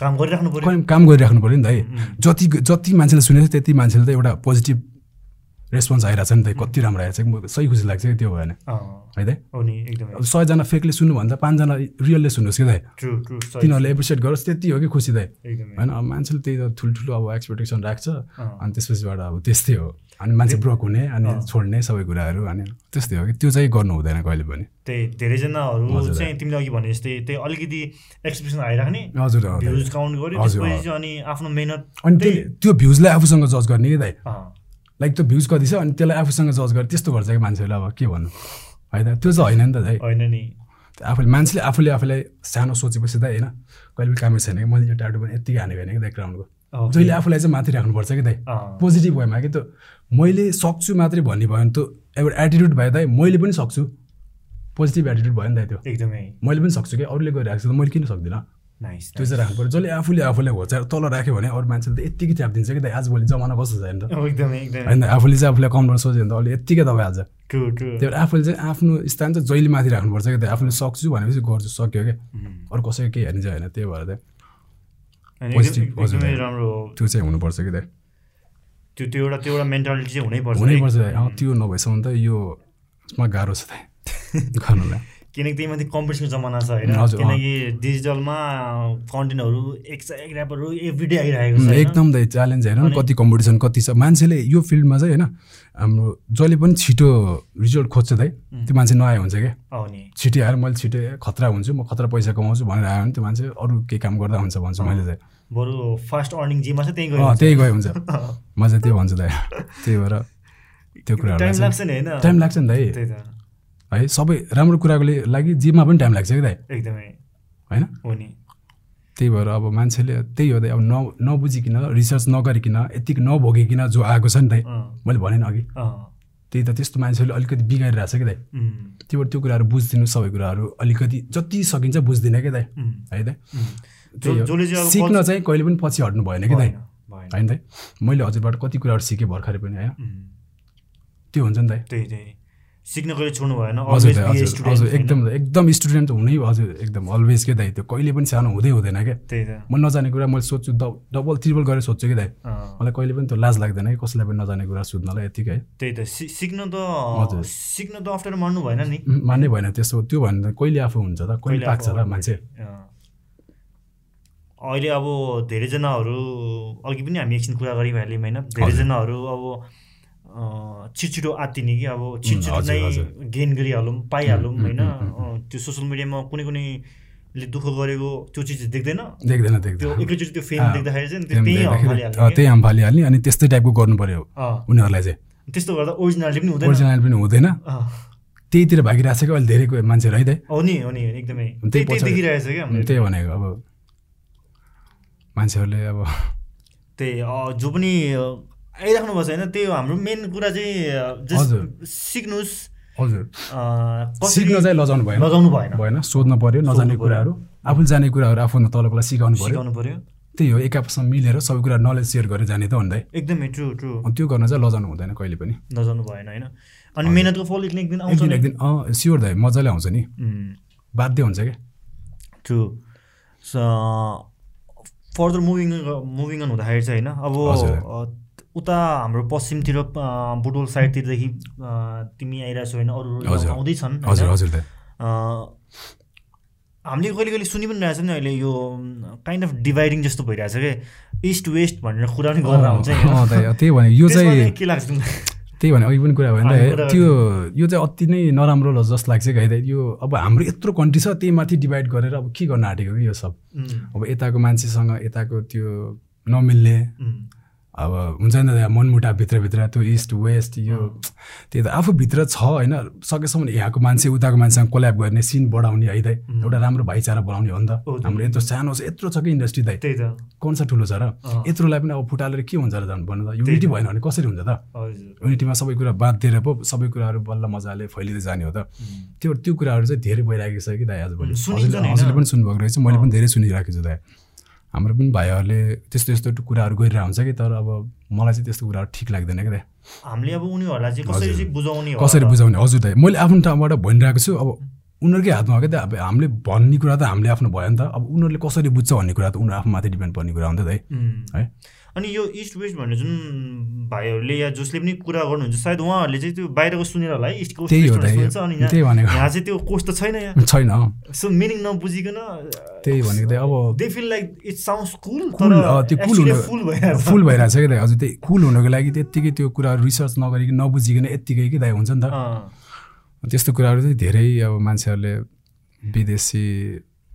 काम गरिराख्नु पऱ्यो काम गरिराख्नु पऱ्यो नि त है. जति जति मान्छेले सुनेको छ त्यति मान्छेले त एउटा पोजिटिभ रेस्पोन्स आइरहेको छ नि त कति राम्रो आइरहेको छ म सही खुसी लाग्छ कि त्यो अँ, है त? सयजना फेकले सुन्नुभन्दा पाँचजना रियलले सुन्नुहोस् कि दाइ ट्रु ट्रु सही। तिनीहरूले एप्रिसिएट गरोस् त्यति हो कि खुसी दाइ होइन अब मान्छेले त्यही त ठुल्ठुलो अब एक्सपेक्टेसन राख्छ। अनि त्यसपछिबाट अब त्यस्तै हो। अनि मान्छे ब्रोक हुने अनि। छोड्ने सबै कुराहरू अनि त्यस्तै हो कि। त्यो चाहिँ गर्नु हुँदैन कहिले पनि। त्यही धेरैजनाहरू। चाहिँ तिमीले अघि भने जस्तै त्यही अलिकति एक्सप्रेसन आइराख्ने हजुर भ्युज काउन्ट गर्यो अनि आफ्नो मेहनत अनि त्यो भ्युजलाई आफूसँग जज गर्ने कि दाइ लाइक त्यो भ्युज कति छ अनि त्यसलाई आफूसँग जज गर्ने त्यस्तो गर्छ कि मान्छेहरूले अब के भन्नु? होइन त्यो चाहिँ होइन नि त दाइ। होइन नि। आफूले मान्छेले आफूले आफूलाई सानो सोचेपछि त होइन कहिले पनि कामै छैन कि मैले यो टाटो पनि यत्तिकै हानेको होइन कि दाइ ग्राउन्डको अँ, जहिले आफूलाई चाहिँ माथि राख्नुपर्छ कि दाइ। पोजिटिभ वेमा कि त्यो। मैले सक्छु मात्रै भन्ने भयो भने त एउटा एटिट्युड भयो दाइ। मैले पनि सक्छु। पोजिटिभ एटिट्युड भयो नि दाइ त्यो। एकदमै। मैले पनि सक्छु कि अरूले गरिरहेको छ त। मैले किन सक्दिनँ? त्यो चाहिँ राख्नु पऱ्यो जसले आफूले आफूलाई होचाएर तल राख्यो भने अरू मान्छेले त यत्तिकै च्यापिदिन्छ कि आजभोलि जमाना कस्तो छ त एकदमै एकदमै। होइन आफूले चाहिँ आफूलाई कम गर्न सोच्यो भने त अहिले यत्तिकै दबाइहाल्छ भएर आफूले चाहिँ आफ्नो स्थान चाहिँ जहिले माथि राख्नुपर्छ कि दाइ आफूले सक्छु भनेपछि गर्छु सक्यो क्या अरू कसैको केही हेर्ने चाहिँ होइन त्यही भएर चाहिँ अनि Positive, एकदम- हजुर। एकदमै राम्रो हो। त्यो चाहिँ हुनुपर्छ कि त्यो त्यो एउटा त्यो एउटा मेन्टालिटी चाहिँ हुनैपर्छ। हुनैपर्छ। त्यो नभएसम्म त यो यसमा गाह्रो छ दाइ गर्नुलाई। किनकि त्यही माथि कम्पिटिसनको जमाना छ होइन। किनकि डिजिटलमा कन्टेन्टहरू एक स एक ऱ्यापरहरू एभ्रिडे आइरहेको छ? एकदम दाइ च्यालेन्ज हेर कति कम्पिटिसन कति छ मान्छेले यो फिल्डमा चाहिँ होइन हाम्रो जसले पनि छिटो रिजल्ट खोज्छ दाइ त्यो मान्छे नआए हुन्छ क्या छिटो आएर मैले छिटो खतरा हुन्छु म खतरा पैसा कमाउँछु भनेर आयो भने त्यो मान्छे अरू केही काम गर्दा हुन्छ भन्छु मैले चाहिँ। बरु फास्ट अर्निङ जेमा छ त्यही गयो त्यही गयो हुन्छ। म चाहिँ त्यो भन्छु दाइ त्यही भएर त्यो कुराहरू टाइम लाग्छ नि होइन? टाइम लाग्छ नि दाइ त्यही त। है सबै राम्रो कुराको लागि जिममा पनि टाइम लाग्छ कि दाइ? एकदमै। होइन? हो नि। त्यही भएर अब मान्छेले त्यही हो दाइ अब न नबुझिकन रिसर्च नगरिकन यतिकै नभोगिकन जो आएको छ नि दाइ मैले भने नि अघि त्यही त त्यस्तो मान्छेले अलिकति बिगारिरहेको छ कि दाइ। उम्, त्यो भएर त्यो कुराहरू बुझिदिनु सबै कुराहरू अलिकति जति सकिन्छ बुझ्दिनँ कि दाइ। है दाइ। त्यही सिक्न चाहिँ कहिले पनि पछि हट्नु भएन कि दाइ। होइन दाइ? मैले हजुरबाट कति कुराहरू सिकेँ भर्खरै पनि होइन? त्यो हुन्छ नि दाइ। त्यही त्यही। सिक्न कहिले छोड्नु भएन हजुर? एकदम एकदम स्टुडेन्ट हुनै हजुर एकदम अलवेज के दाइ त्यो कहिले पनि सानो हुँदै हुँदैन क्या त्यही त। म नजाने कुरा मैले सोध्छु डबल ट्रिपल गरेर सोध्छु कि दाइ? मलाई कहिले पनि त्यो लाज लाग्दैन कि कसैलाई पनि नजाने कुरा सोध्नलाई यतिकै। त्यही त सिक्न त हजुर। सिक्न त अप्ठ्यारो मान्नु भएन नि। मान्नै भएन त्यसो त्यो भन्नु त कहिले आफू हुन्छ त? कहिले पाक्छ त मान्छे। अहिले अब धेरैजनाहरू अघि पनि हामी एकछिन कुरा गरिहाल्यौँ होइन? धेरैजनाहरू अब अँ, छिटो आत्तिने कि अब छिटो नै। गेन गरिहालौँ पाइहालौँ होइन? त्यो सोसियल मिडियामा कुनै कुनैले दुःख गरेको त्यो चिज देख्दैन? देख्दैन देख्दैन। एकैचोटि त्यो फेम देख्दाखेरि चाहिँ त्यही फालिहाल्ने अनि त्यस्तै टाइपको गर्नु पर्यो उनीहरूलाई चाहिँ। त्यस्तो गर्दा ओरिजिनालिटी पनि हुँदैन? ओरिजिनल पनि हुँदैन। त्यहीतिर भागिरहेको छ कि अहिले धेरै मान्छेहरू है त हो नि हो नि एकदमै। त्यही भनेको अब। मान्छेहरूले अब त्यही जो पनि आइराख्नु भएको छ होइन त्यही हो हाम्रो मेन कुरा चाहिँ। सिक्नुहोस् हजुर। सिक्न चाहिँ लजाउनु भएन। लगाउनु भएन। भएन सोध्नु पर्यो नजाने। कुराहरू। आफूले जाने कुराहरू आफूभन्दा तलकोलाई सिकाउनु पर्यो। सिकाउनु पर्यो। त्यही हो एक आपसमा मिलेर सबै कुरा नलेज सेयर गरेर जाने त भन्दै एकदमै ट्रु ट्रु त्यो गर्न चाहिँ लजाउनु हुँदैन कहिले पनि। नजानु भएन होइन। अनि मेहनतको फल एक दिन आउँछ एक दिन अँ स्योर दाइ मजाले आउँछ नि। बाध्य हुन्छ क्या। True further moving moving on हुँदाखेरि चाहिँ होइन। अब उता हाम्रो पश्चिमतिर बुटोल साइडतिरदेखि तिमी आइरहेको छौ होइन अरू। आउँदैछन् हामीले कहिले कहिले सुनि पनि रहेछ नि अहिले यो काइन्ड अफ डिभाइडिङ जस्तो भइरहेछ कि? इस्ट वेस्ट भनेर कुरा पनि गरेर हुन्छ त्यही भने यो चाहिँ के लाग्छ त्यही भने अघि पनि कुरा भयो नि त्यो यो चाहिँ अति नै नराम्रो ल जस्तो लाग्छ कि यो अब हाम्रो यत्रो कन्ट्री छ त्यही माथि डिभाइड गरेर अब के गर्न आँटेको कि यो सब? अब यताको मान्छेसँग यताको त्यो नमिल्ने। अब हुन्छ नि त मनमुटाव भित्रभित्र त्यो इस्ट वेस्ट यो त्यही त आफूभित्र छ होइन? सकेसम्म यहाँको मान्छे उताको मान्छेसँग कोल्याब गर्ने सिन बढाउने है दाइ? एउटा राम्रो भाइचारा बनाउने हो नि त। हाम्रो यत्रो सानो छ यत्रो छ कि इन्डस्ट्री दाइ? त्यही त। कौन सा ठुलो छ र। यत्रोलाई पनि अब फुटालेर के हुन्छ र झन् भन्नु त? युनिटी भएन भने कसरी हुन्छ त? युनिटीमा सबै कुरा बाँधिदिएर पो सबै कुराहरू बल्ल मजाले फैलिँदै जाने हो त। त्यो त्यो कुराहरू चाहिँ धेरै भइरहेको छ कि दाइ आजभोलि? हजुरले पनि सुन्नुभएको रहेछ मैले पनि धेरै सुनिरहेको छु दाइ। हाम्रो पनि भाइहरूले त्यस्तो यस्तो कुराहरू गरिरहेको हुन्छ कि तर अब मलाई चाहिँ त्यस्तो कुराहरू ठिक लाग्दैन कि दाइ हामीले अब उनीहरूलाई चाहिँ कसरी बुझाउने कसरी? बुझाउने? हजुर दाइ मैले आफ्नो ठाउँबाट भनिरहेको छु अब उनीहरूकै हातमा हो क्या दाइ अब हामीले भन्ने कुरा त हामीले आफ्नो भयो नि त। अब उनीहरूले कसरी बुझ्छ भन्ने कुरा त उनीहरू आफ्नो माथि डिपेन्ड पर्ने कुरा हो नि त है? अनि यो इस्ट वेस्ट भन्ने जुन भाइहरूले या जसले पनि कुरा गर्नुहुन्छ सायद उहाँहरूले चाहिँ त्यो बाहिरको सुनेर होला है? इस्ट कोस्ट अनि यहाँ त्यही भनेको। यहाँ चाहिँ त्यो कोस्ट त छैन यहाँ। छैन। सो मिनिङ नबुझिकन त्यही भनेको अब they feel like it sounds cool cool अँ, त्यो कुल हुनु फुल भइरहेछ। फुल भइरहेको छ कि दाइ। हजुर त्यही कुल हुनुको लागि त्यत्तिकै त्यो कुराहरू रिसर्च नगरिकन नबुझिकन यत्तिकै कि दाइ हुन्छ नि त। त्यस्तो कुराहरू चाहिँ धेरै अब मान्छेहरूले विदेशी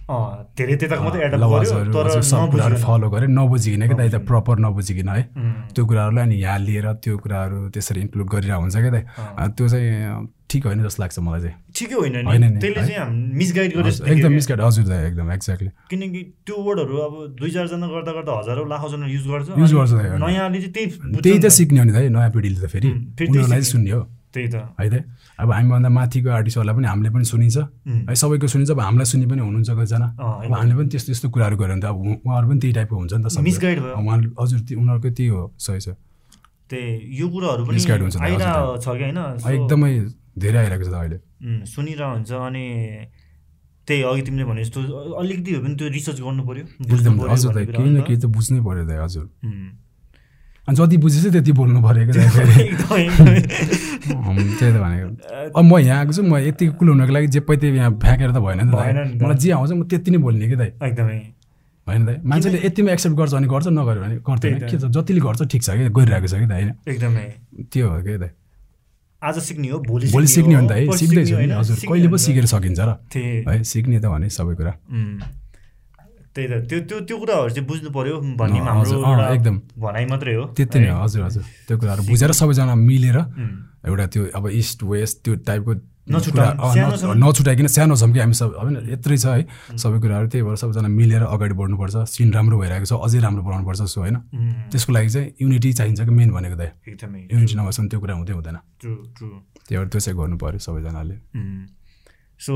धेरै त्यताको मात्रै एडप्ट फलो गरे नबुझिकन। कि दाइ त प्रपर नबुझिकन है। त्यो कुराहरूलाई अनि यहाँ लिएर त्यो कुराहरू त्यसरी इन्क्लुड गरिरहेको हुन्छ क्या दाइ। त्यो चाहिँ ठिक होइन जस्तो लाग्छ मलाई चाहिँ। ठिकै होइन होइन त्यसले? चाहिँ मिसगाइड हजुर, एकदम मिसगाइड हजुर दाइ एकदम एक्ज्याक्टली क्या। किनकि त्यो वर्डहरू अब दुई चारजना गर्दा गर्दा हजारौँ लाखौँजना युज गर्छ युज गर्छ त्यही त सिक्ने हो नि दाइ नयाँ पिँढीले त फेरि। सुन्ने हो। त्यही त। है दाइ अब हामीभन्दा माथिको आर्टिस्टहरूलाई पनि हामीले पनि सुनिन्छ। है सबैको सुनिन्छ अब हामीलाई सुन्ने पनि हुनुहुन्छ कतिजना। अब हामीले पनि त्यस्तो त्यस्तो कुराहरू गऱ्यो भने त अब उहाँहरू पनि त्यही टाइपको हुन्छ नि त। मिसगाइड भयो। उहाँहरू हजुर उनीहरूको त्यही हो सही छ। त्यही यो कुराहरू पनि हुन्छ छ कि होइन? एकदमै धेरै आइरहेको छ त अहिले। सुनिरहेको हुन्छ अनि त्यही अघि तिमीले भने जस्तो अलिकति भए पनि त्यो रिसर्च गर्नु पऱ्यो केही हो न त। केही त बुझ्नै पऱ्यो दाइ हजुर। जति बुझेछ त्यति बोल्नु पऱ्यो क्या। अँ, त्यही त भनेको। अब म यहाँ आएको छु म यतिको कुल हुनको लागि जे पैते यहाँ फ्याँकेर त भएन नि त त। मलाई जे आउँछ म त्यति नै बोल्ने कि दाइ। एकदमै। होइन दाइ। मान्छेले यतिमा एक्सेप्ट गर्छ भने गर्छ नगर्यो भने त। के छ जतिले गर्छ ठिक छ कि गरिरहेको छ कि दाइ। होइन एकदमै। त्यो हो कि दाइ। आज सिक्ने हो भोलि भोलि सिक्ने हो नि त है सिक्दैछु नि हजुर। कहिले पो। सिकेर सकिन्छ र। है सिक्ने त भने सबै कुरा। त्यही त। त्यो त्यो त्यो कुराहरू चाहिँ बुझ्नु पर्यो। भन्ने हाम्रो एकदम। भनाइ मात्रै हो। त्यति नै हो। हजुर हजुर। त्यो कुराहरू बुझेर सबैजना मिलेर एउटा त्यो अब इस्ट वेस्ट त्यो टाइपको। नछुटाइकन सानो छौँ कि हामी सब होइन यत्रै छ है। सबै कुराहरू त्यही भएर सबैजना मिलेर अगाडि बढ्नुपर्छ। सिन राम्रो भइरहेको छ। अझै राम्रो बनाउनुपर्छ सो होइन। त्यसको लागि चाहिँ युनिटी चाहिन्छ कि मेन भनेको दाइ एकदमै। युनिटी नभएसम्म त्यो कुरा हुँदै हुँदैन। त्यही भएर त्यो चाहिँ गर्नु पऱ्यो सबैजनाले। सो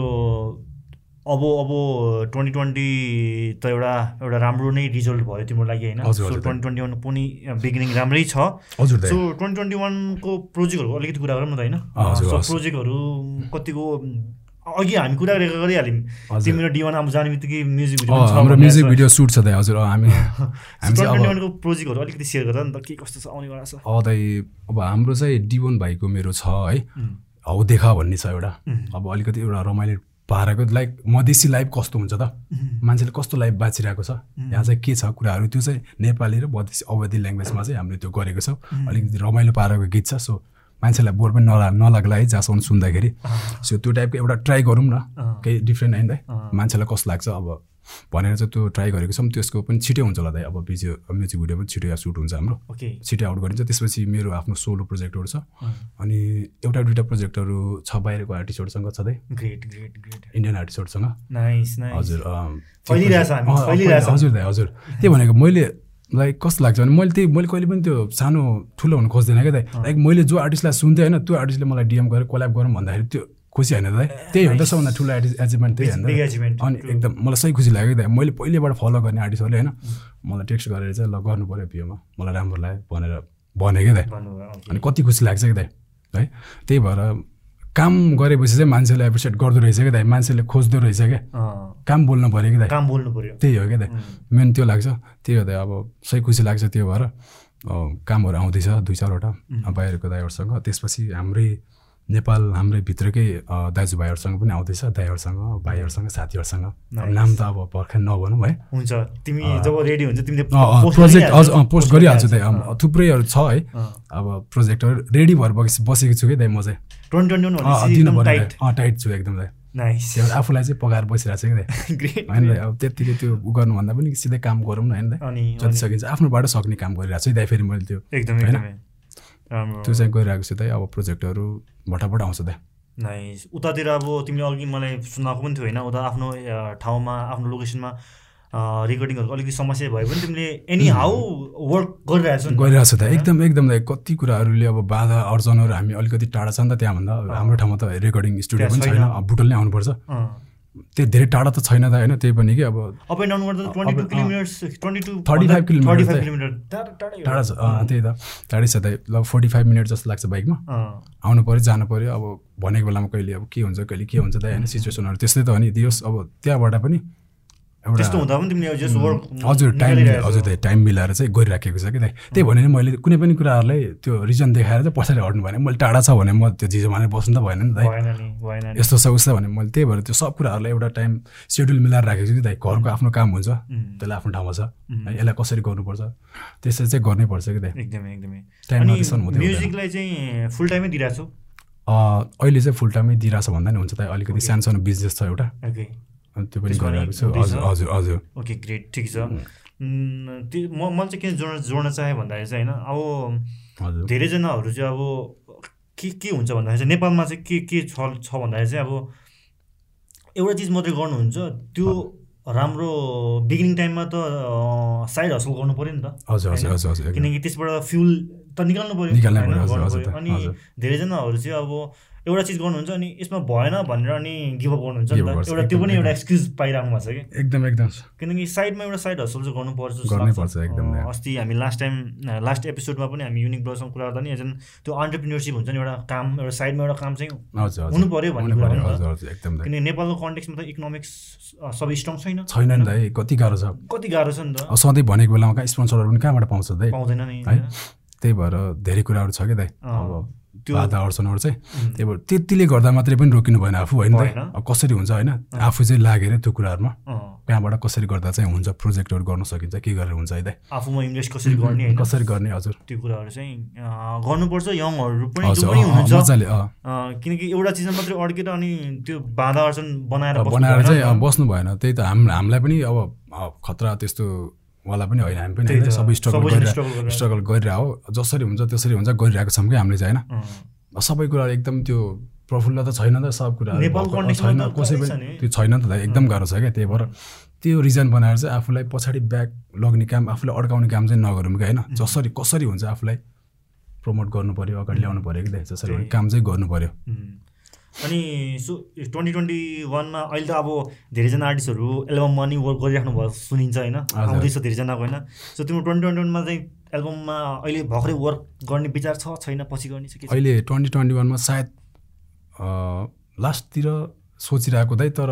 अब अब ट्वेन्टी ट्वेन्टी त एउटा एउटा राम्रो नै रिजल्ट भयो तिम्रो लागि होइन? सो ट्वेन्टी ट्वेन्टी वान पनि बिगिनिङ राम्रै छ। हजुर सो ट्वेन्टी ट्वेन्टी वानको प्रोजेक्टहरूको अलिकति कुरा गरौँ न त होइन? सो। प्रोजेक्टहरू कतिको अघि हामी कुरा गरिहाल्यौँ। तिम्रो डिवान अब जाने बित्तिकै म्युजिक अँ, हाम्रो म्युजिक भिडियो सुट छ दाइ हजुर हामी हामी ट्वेन्टी चाहिँ ट्वेन्टी अब वानको प्रोजेक्टहरू अलिकति सेयर गर नि त के कस्तो छ आउनेवाला छ। दाइ अब हाम्रो चाहिँ डिवोन भाइको मेरो छ है। हौ देखा भन्ने छ एउटा। अब अलिकति एउटा रमाइलो पाराको लाइक मधेसी लाइफ कस्तो हुन्छ त? मान्छेले कस्तो लाइफ बाँचिरहेको छ? यहाँ चाहिँ के छ कुराहरू त्यो चाहिँ नेपाली र मधेसी अवधि ल्याङ्ग्वेजमा चाहिँ हामीले त्यो गरेको छौँ। अलिकति रमाइलो पाराको गीत छ। सो मान्छेलाई बोर पनि नला नलाग्ला है जहाँसम्म सुन्दाखेरि। सो त्यो टाइपको एउटा ट्राई गरौँ न। केही डिफ्रेन्ट होइन। मान्छेलाई कस्तो लाग्छ? अब भनेर चाहिँ त्यो ट्राई गरेको छौँ त्यसको पनि छिटै हुन्छ होला दाइ। अब भिडियो म्युजिक भिडियो पनि छिटै सुट हुन्छ हाम्रो। ओके छिटै आउट गरिन्छ त्यसपछि मेरो आफ्नो सोलो प्रोजेक्टहरू छ। अनि एउटा दुइटा प्रोजेक्टहरू छ बाहिरको आर्टिस्टहरूसँग छ दाइ। ग्रेट ग्रेट ग्रेट इन्डियन आर्टिस्टहरूसँग हजुर। हजुर दाइ हजुर। त्यही भनेको मैले लाइक कस्तो लाग्छ भने मैले त्यही मैले कहिले पनि त्यो सानो ठुलो हुनु खोज्दैन क्या दाइ। लाइक मैले जो आर्टिस्टलाई सुन्थेँ होइन त्यो आर्टिस्टले मलाई डिएम गरेर कोल्याब गरौँ भन्दाखेरि त्यो खुसी होइन दाइ। त्यही हो नि त सबभन्दा ठुलो एचिभ एचिभमेन्ट त्यही होइन त? अनि. एकदम मलाई सही खुसी लाग्यो दाइ। मैले पहिलेबाट फलो गर्ने आर्टिस्टहरूले होइन मलाई टेक्स्ट गरेर चाहिँ ल गर्नु पऱ्यो पिओमा मलाई राम्रो लाग्यो भनेर भने क्या दाइ। अनि. कति खुसी लाग्छ कि दाइ। है त्यही भएर काम गरेपछि चाहिँ मान्छेले एप्रिसिएट गर्दो रहेछ क्या दाइ। मान्छेले खोज्दो रहेछ क्या। काम बोल्नु पऱ्यो कि दाइ। काम बोल्नु पर्यो। त्यही हो क्या दाइ। मेन त्यो लाग्छ। त्यही हो दाइ। अब सही खुसी लाग्छ त्यो भएर। कामहरू आउँदैछ दुई चारवटा। बाहिरको दाइहरूसँग। त्यसपछि हाम्रै नेपाल हाम्रै भित्रकै दाजुभाइहरूसँग पनि आउँदैछ दाइहरूसँग भाइहरूसँग साथीहरूसँग. नाम त अब भर्खर नभनौँ है। हुन्छ तिमी जब रेडी हुन्छ तिमीले प्रोजेक्ट अझ अँ, पोस्ट गरिहाल्छु दाइ। थुप्रैहरू छ है। अब प्रोजेक्टहरू रेडी भएर बसेको बसेको छु कि दाइ म चाहिँ। 2021 अँ, भनेपछि दिनु एकदम पऱ्यो टाइट छु एकदम दाइ। नाइस आफूलाई चाहिँ पकाएर बसिरहेको छु कि होइन अब त्यत्तिकै त्यो उ गर्नुभन्दा पनि सिधै काम गरौँ न होइन जति सकिन्छ आफ्नोबाट सक्ने काम गरिरहेको छु है दाइ फेरि मैले त्यो। एकदमै होइन? त्यो चाहिँ गरिरहेको छु दाइ अब प्रोजेक्टहरू भटाभट आउँछ दाइ नाइस उतातिर अब तिमीले अघि मलाई सुनाएको पनि थियो होइन उता आफ्नो ठाउँमा आफ्नो लोकेसनमा रेकर्डिङहरूको अलिकति समस्या भए पनि तिमीले एनी हाउ वर्क गरिरहेछौ त? गरिरहेको होइन? एकदम एकदम कति कुराहरूले अब बाधा अर्जनहरू हामी अलिकति टाढा छ नि त त्यहाँभन्दा हाम्रो ठाउँमा त रेकर्डिङ स्टुडियो त्यहाँ पनि छैन। बुटोल नै आउनुपर्छ। त्यो धेरै टाढा त छैन त होइन त्यही पनि कि अब अप एन्ड डाउन गर्दा ट्वेन्टी टू अँ। Kilometres twenty two 35 kilometre thirty five. Kilometre टाढा छ अँ, त्यही त। टाढै छ दाइ ल फोर्टी फाइभ मिनट जस्तो लाग्छ बाइकमा। आउनु पऱ्यो जानु पऱ्यो अब भनेको बेलामा कहिले अब के हुन्छ कहिले के हुन्छ दाइ होइन सिचुएसनहरू त्यस्तै त हो नि। दियोस् अब त्यहाँबाट पनि त्यस्तो हुँदा पनि तिमीले जस्ट वर्क हजुर टाइम हजुर दाइ टाइम मिलाएर चाहिँ गरिराखेको छ कि त्यही। भने नि मैले कुनै पनि कुराहरूलाई त्यो रिजन देखाएर चाहिँ पछाडि हट्नु भएन। मैले टाढा छ भने म त्यो जिजो माने बस्नु त भएन नि नि यस्तो छ उस्तो भने मैले त्यही भएर त्यो सब कुराहरूलाई एउटा टाइम सेड्युल मिलाएर राखेको छु कि दाइ घरको आफ्नो काम हुन्छ त्यसलाई आफ्नो ठाउँमा छ। है, यसलाई कसरी गर्नुपर्छ? त्यसरी चाहिँ गर्नै पर्छ कि दाइ एकदमै एकदमै। टाइम। म्युजिकलाई चाहिँ फुल टाइमै दिइरहेको छौ? अहिले चाहिँ फुल टाइमै दिइरहेछ भन्दा नि हुन्छ दाइ अलिकति सानो सानो बिजनेस छ एउटा। त्यो पनि छु? हजुर हजुर हजुर ओके ग्रेट ठिक छ त्यो म मैले चाहिँ किन जोड्न जोड्न चाहेँ भन्दाखेरि चाहिँ होइन अब धेरैजनाहरू चाहिँ अब के के हुन्छ भन्दाखेरि चाहिँ नेपालमा चाहिँ के के छ छ भन्दाखेरि चाहिँ अब एउटा चिज मात्रै गर्नुहुन्छ त्यो राम्रो बिगिनिङ टाइममा त साइड हसल गर्नु पऱ्यो नि त हजुर हजुर? हजुर। किनकि त्यसबाट फ्युल त निकाल्नु पऱ्यो। अनि। धेरैजनाहरू चाहिँ अब एउटा चिज गर्नुहुन्छ अनि यसमा भएन भनेर अनि गिभअप गर्नुहुन्छ नि त। एउटा त्यो पनि एउटा एक्सक्युज पाइराख्नु भएको छ कि? एकदम एकदम किनकि साइडमा एउटा साइड हसल चाहिँ गर्नुपर्छ जस्तो गर्नै लाग्छ। पर्छ, एकदम. अस्ति हामी लास्ट टाइम लास्ट एपिसोडमा पनि हामी युनिक ब्रसँग कुरा गर्दा नि एजन त्यो अन्टरप्रिनियरसिप हुन्छ नि एउटा काम एउटा साइडमा एउटा काम चाहिँ हुनु पऱ्यो भन्ने कुरा त। किनकि नेपालको कन्टेक्समा त इकोनोमिक्स सबै स्ट्रङ छैन। छैन नि दाइ कति गाह्रो छ। कति गाह्रो छ नि त। सधैँ भनेको बेलामा स्पोन्सरहरू पनि कहाँबाट पाउँछ पाउँदैन नि है? त्यही भएर धेरै कुराहरू छ कि दाइ? अब बाधा अडचनहरू चाहिँ त्यही भएर त्यतिले गर्दा मात्रै पनि रोकिनु भएन आफू होइन। अब कसरी हुन्छ होइन? आफू चाहिँ लागेर त्यो कुराहरूमा। कहाँबाट कसरी गर्दा चाहिँ हुन्छ प्रोजेक्टहरू गर्न सकिन्छ के गरेर हुन्छ है आफूमा इन्भेस्ट कसरी गर्ने कसरी गर्ने हजुर। त्यो कुराहरू चाहिँ गर्नुपर्छ यङहरू पनि मजाले किनकि एउटा चिजमा मात्रै अड्केर अनि त्यो बाधा अर्चन बनाएर बनाएर चाहिँ बस्नु भएन। त्यही त हाम हामीलाई पनि अब खतरा त्यस्तो वाला पनि होइन हामी पनि सबै स्ट्रगल गरिरहेको स्ट्रगल गरिरह हो जसरी हुन्छ त्यसरी हुन्छ गरिरहेको छौँ कि हामीले चाहिँ होइन? सबै कुराहरू एकदम त्यो प्रफुल्ल त छैन त सब मा छैन कसै पनि। त्यो छैन त एकदम गाह्रो छ क्या त्यही भएर त्यो रिजन बनाएर चाहिँ आफूलाई पछाडि ब्याक लग्ने काम आफूलाई अड्काउने काम चाहिँ नगरौँ कि होइन? जसरी कसरी हुन्छ आफूलाई प्रमोट गर्नु पऱ्यो अगाडि ल्याउनु पऱ्यो कि जसरी काम चाहिँ गर्नु पऱ्यो. अनि सो ट्वेन्टी ट्वेन्टी वानमा अहिले त अब धेरैजना आर्टिस्टहरू एल्बममा नि वर्क गरिराख्नु भयो सुनिन्छ होइन। आउँदैछ धेरैजनाको होइन। सो तिम्रो ट्वेन्टी ट्वेन्टी वानमा चाहिँ एल्बममा अहिले भर्खरै वर्क गर्ने विचार छ छैन? पछि गर्ने छ अहिले ट्वेन्टी ट्वेन्टी वानमा सायद लास्टतिर सोचिरहेको दाइ तर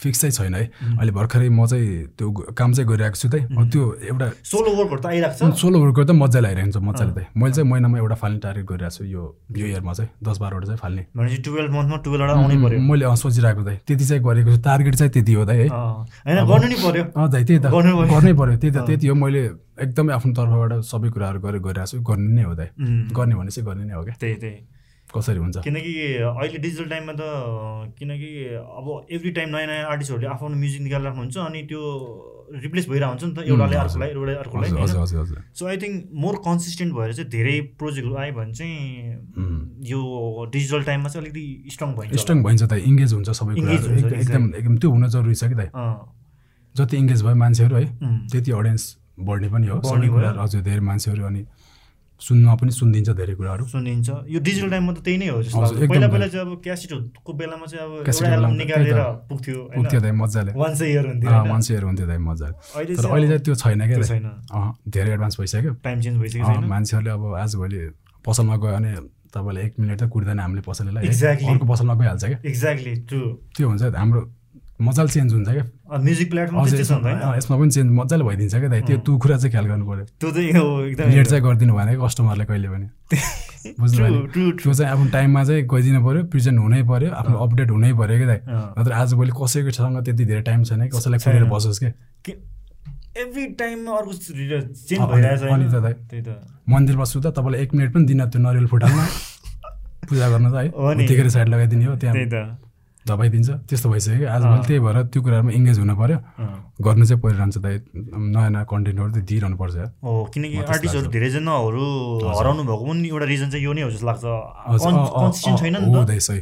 फिक्स चाहिँ छैन है। अहिले भर्खरै म चाहिँ त्यो काम चाहिँ गरिरहेको छु अब त्यो एउटा सोलो वर्कहरू त आइरहेको छ। सोलो वर्कर त मजाले आइरहेको छ मजाले दाइ मैले चाहिँ महिनामा एउटा फाल्ने टार्गेट गरिरहेको छु यो यो इयरमा चाहिँ दस बाह्रवटा चाहिँ फाल्ने। भनेपछि टुवेल्भ मन्थमा टुवेल्भवटा आउनै पऱ्यो मैले सोचिरहेको दाइ त्यति चाहिँ गरेको छु। टार्गेट चाहिँ त्यति हो दाइ है। गर्नु नि पऱ्यो अँ दाइ त्यही त। गर्नु पऱ्यो। त्यही त त्यति हो। मैले एकदमै आफ्नो तर्फबाट सबै कुराहरू गरेर गरिरहेको छु। गर्ने नै हो दाइ उम्, गर्ने भने चाहिँ गर्ने नै हो क्या। त्यही त्यही। कसरी हुन्छ? किनकि अहिले डिजिटल टाइममा त किनकि अब एभ्री टाइम नयाँ नयाँ आर्टिस्टहरूले आफ्नो म्युजिक निकालिराख्नुहुन्छ अनि त्यो रिप्लेस भइरहेको हुन्छ नि त एउटाले। अर्कोलाई एउटाले अर्कोलाई so I think more consistent भएर चाहिँ धेरै प्रोजेक्टहरू आयो भने चाहिँ. यो डिजिटल टाइममा चाहिँ अलिकति स्ट्रङ भइन्छ। स्ट्रङ भइन्छ त इङ्गेज हुन्छ सबै एकदम एकदम त्यो हुन जरुरी छ कि अँ, जति इङ्गेज भयो मान्छेहरू है त्यति अडियन्स बढ्ने पनि हो। सबै। कुराहरू हजुर धेरै मान्छेहरू अनि सुन्न पनि सुनिदिन्छ धेरै कुराहरू। सुनिन्छ। यो डिजिटल टाइममा त त्यही नै हो जस्तो लाग्छ। पहिला। पहिला चाहिँ अब क्यासेटको बेलामा चाहिँ अब एल्बम निकालेर। पुग्थ्यो पुग्थ्यो दाइ मजाले। वान्स इयर हुन्थ्यो होइन? मान्छेहरू हुन्थ्यो दाइ मजाले। तर अहिले चाहिँ त्यो छैन क्या छैन। धेरै एडभान्स भइसक्यो। टाइम चेन्ज छैन। मान्छेहरूले अब आजभोलि पसलमा गयो भने तपाईँलाई एक मिनट त कुट्दैन हामीले पसललाई. अर्को पसलमा गइहाल्छ क्या? एक्ज्याक्टली त्यो हुन्छ हाम्रो मजाले चेन्ज हुन्छ क्या। म्युजिक प्लेटफर्म छ यसमा पनि चेन्ज मजाले भइदिन्छ क्या दाइ। त्यो त्यो कुरा चाहिँ ख्याल गर्नु पऱ्यो। त्यो चाहिँ एकदमै। लेट चाहिँ गरिदिनु भएन कि कस्टमरले कहिले पनि। बुझ्नु त्यो चाहिँ आफ्नो टाइममा चाहिँ गइदिनु पऱ्यो प्रेजेन्ट हुनै पऱ्यो आफ्नो अपडेट हुनै पऱ्यो कि दाइ। नत्र आजभोलि कसैकोसँग त्यति धेरै टाइम छैन कि कसैलाई छैन। बसोस् क्या। एभ्री टाइममा अर्को चेन्ज भइरहेछ अनि त दाइ। त्यही त। मन्दिरमा सुत्दा तपाईँलाई एक मिनट पनि दिन त्यो नरिवल फुटाल्न पूजा गर्न त हो। है नि। त्यतिखेर साइड लगाइदिने हो त्यही। त्यहाँ त दबाई दिन्छ त्यस्तो भइसक्यो। कि आजभोलि त्यही भएर त्यो कुराहरूमा इङ्गेज हुनु पऱ्यो। गर्नु चाहिँ परिरहन्छ दाइ। नयाँ नयाँ कन्टेन्टहरू चाहिँ दिइरहनु पर्छ। हो किनकि आर्टिस्टहरू। धेरैजनाहरू हराउनु भएको पनि एउटा रिजन चाहिँ यो नै हो जस्तो लाग्छ। छैन हो दाइ सही।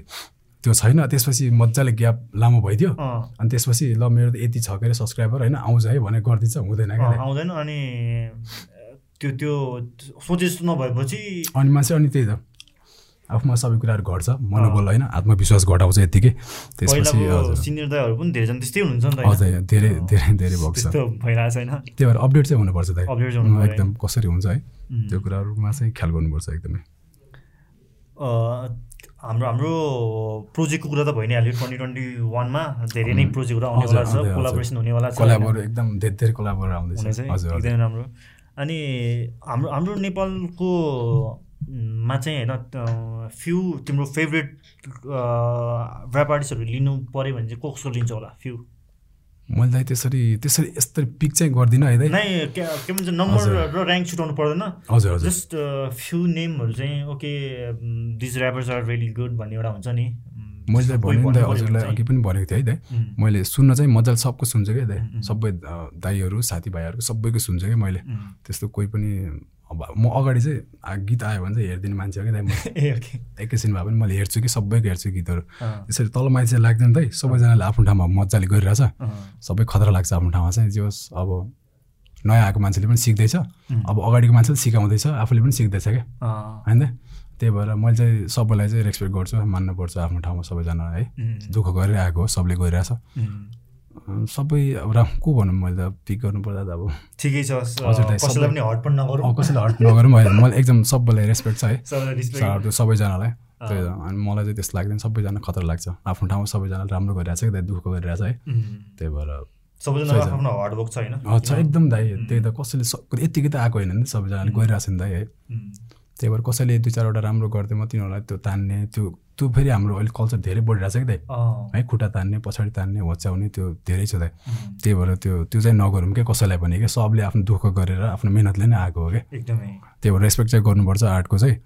त्यो छैन। त्यसपछि मजाले ग्याप लामो भइदियो। अनि त्यसपछि ल मेरो त यति छ के अरे सब्सक्राइबर होइन आउँछ है भनेर गरिदिन्छ। हुँदैन क्या। आउँदैन। अनि त्यो त्यो सोचे जस्तो नभएपछि अनि मान्छे अनि त्यही त। आफूमा सबै कुराहरू घट्छ मनोबल होइन आत्मविश्वास घटाउँछ यत्तिकै। त्यसपछि सिनियर पनि धेरैजना त्यस्तै हुनुहुन्छ? हजुर धेरै धेरै धेरै भएको छ। त्यस्तो भइरहेको छैन। त्यही भएर अपडेट चाहिँ हुनुपर्छ दाइ। एकदम कसरी हुन्छ है. त्यो कुराहरूमा चाहिँ ख्याल गर्नुपर्छ एकदमै। हाम्रो हाम्रो प्रोजेक्टको कुरा त भइ नै हाल्यो ट्वेन्टी ट्वेन्टी वानमा। धेरै नै प्रोजेक्टहरू आउनेवाला छ कोलाबोरेसन हुनेवाला छ एकदम धेरै धेरै कोलाबर आउँदैछ। एकदमै राम्रो। अनि हाम्रो हाम्रो नेपालको म, चाहिँ होइन फ्यु तिम्रो फेभरेट ऱ्याप आर्टिस्टहरू लिनु पऱ्यो भने चाहिँ कसको लिन्छ होला फ्यु। मैले त्यसरी त्यसरी यस्तरी पिक चाहिँ गर्दिनँ है नै के भन्छ नम्बर र ऱ्याङ्क छुटाउनु पर्दैन। हजुर हजुर। जस्ट फ्यु नेमहरू चाहिँ okay these rappers are very good भन्ने एउटा हुन्छ नि। मैले भने दाइ हजुरलाई अघि पनि भनेको थिएँ है दाइ। मैले सुन्न चाहिँ मजाले सबको सुन्छु क्या दाइ। सबै अ, दाइहरू साथीभाइहरूको सबैको सुन्छु क्या मैले। त्यस्तो कोही पनि अब म अगाडि चाहिँ गीत आयो भने चाहिँ हेरिदिने मान्छे हो कि दाइ म एकैछिन भए पनि मैले हेर्छु कि सबैको हेर्छु गीतहरू। त्यसरी तल चाहिँ लाग्दैन दाइ सबैजनाले आफ्नो ठाउँमा मजाले गरिरहेछ। सबै खतरा लाग्छ आफ्नो ठाउँमा चाहिँ जे होस् अब नयाँ आएको मान्छेले पनि सिक्दैछ. अब अगाडिको मान्छेले सिकाउँदैछ आफूले पनि सिक्दैछ क्या। होइन? त्यही भएर मैले चाहिँ सबैलाई चाहिँ रेस्पेक्ट गर्छु मान्नुपर्छ आफ्नो ठाउँमा सबैजना है। दुःख गरिरहेको हो सबले गरिरहेछ। सबै अब रा को भनौँ मैले त पिक गर्नुपर्दा त अब ठिकै छ कसैलाई पनि हट पनि नगरौँ। अब कसैले हट नगरौँ मैले एकदम सबैलाई रेस्पेक्ट छ है। सबैजनालाई। त्यही त अनि मलाई चाहिँ त्यस्तो लाग्दैन सबैजना खतरा लाग्छ। आफ्नो ठाउँमा सबैजनाले राम्रो गरिरहेछ कि दाइ दुःख गरिरहेछ है। त्यही भएर सबैजना छ। आफ्नो हार्डवर्क छ होइन। छ एकदम दाइ त्यही त कसैले यत्तिकै त आएको होइन नि सबैजनाले गइरहेछ नि दाइ है। त्यही भएर कसैले दुई चारवटा राम्रो गरिदियो म तिनीहरूलाई त्यो तान्ने त्यो त्यो फेरि हाम्रो अहिले कल्चर धेरै बढिरहेछ कि दाइ? है खुट्टा तान्ने पछाडि तान्ने होच्याउने त्यो धेरै छ दाइ। त्यही भएर त्यो त्यो चाहिँ नगरौँ क्या कसैलाई पनि क्या सबले आफ्नो दुःख गरेर आफ्नो मिहिनेतले नै आएको हो क्या एकदमै। त्यही भएर रेस्पेक्ट चाहिँ गर्नुपर्छ आर्टको चाहिँ।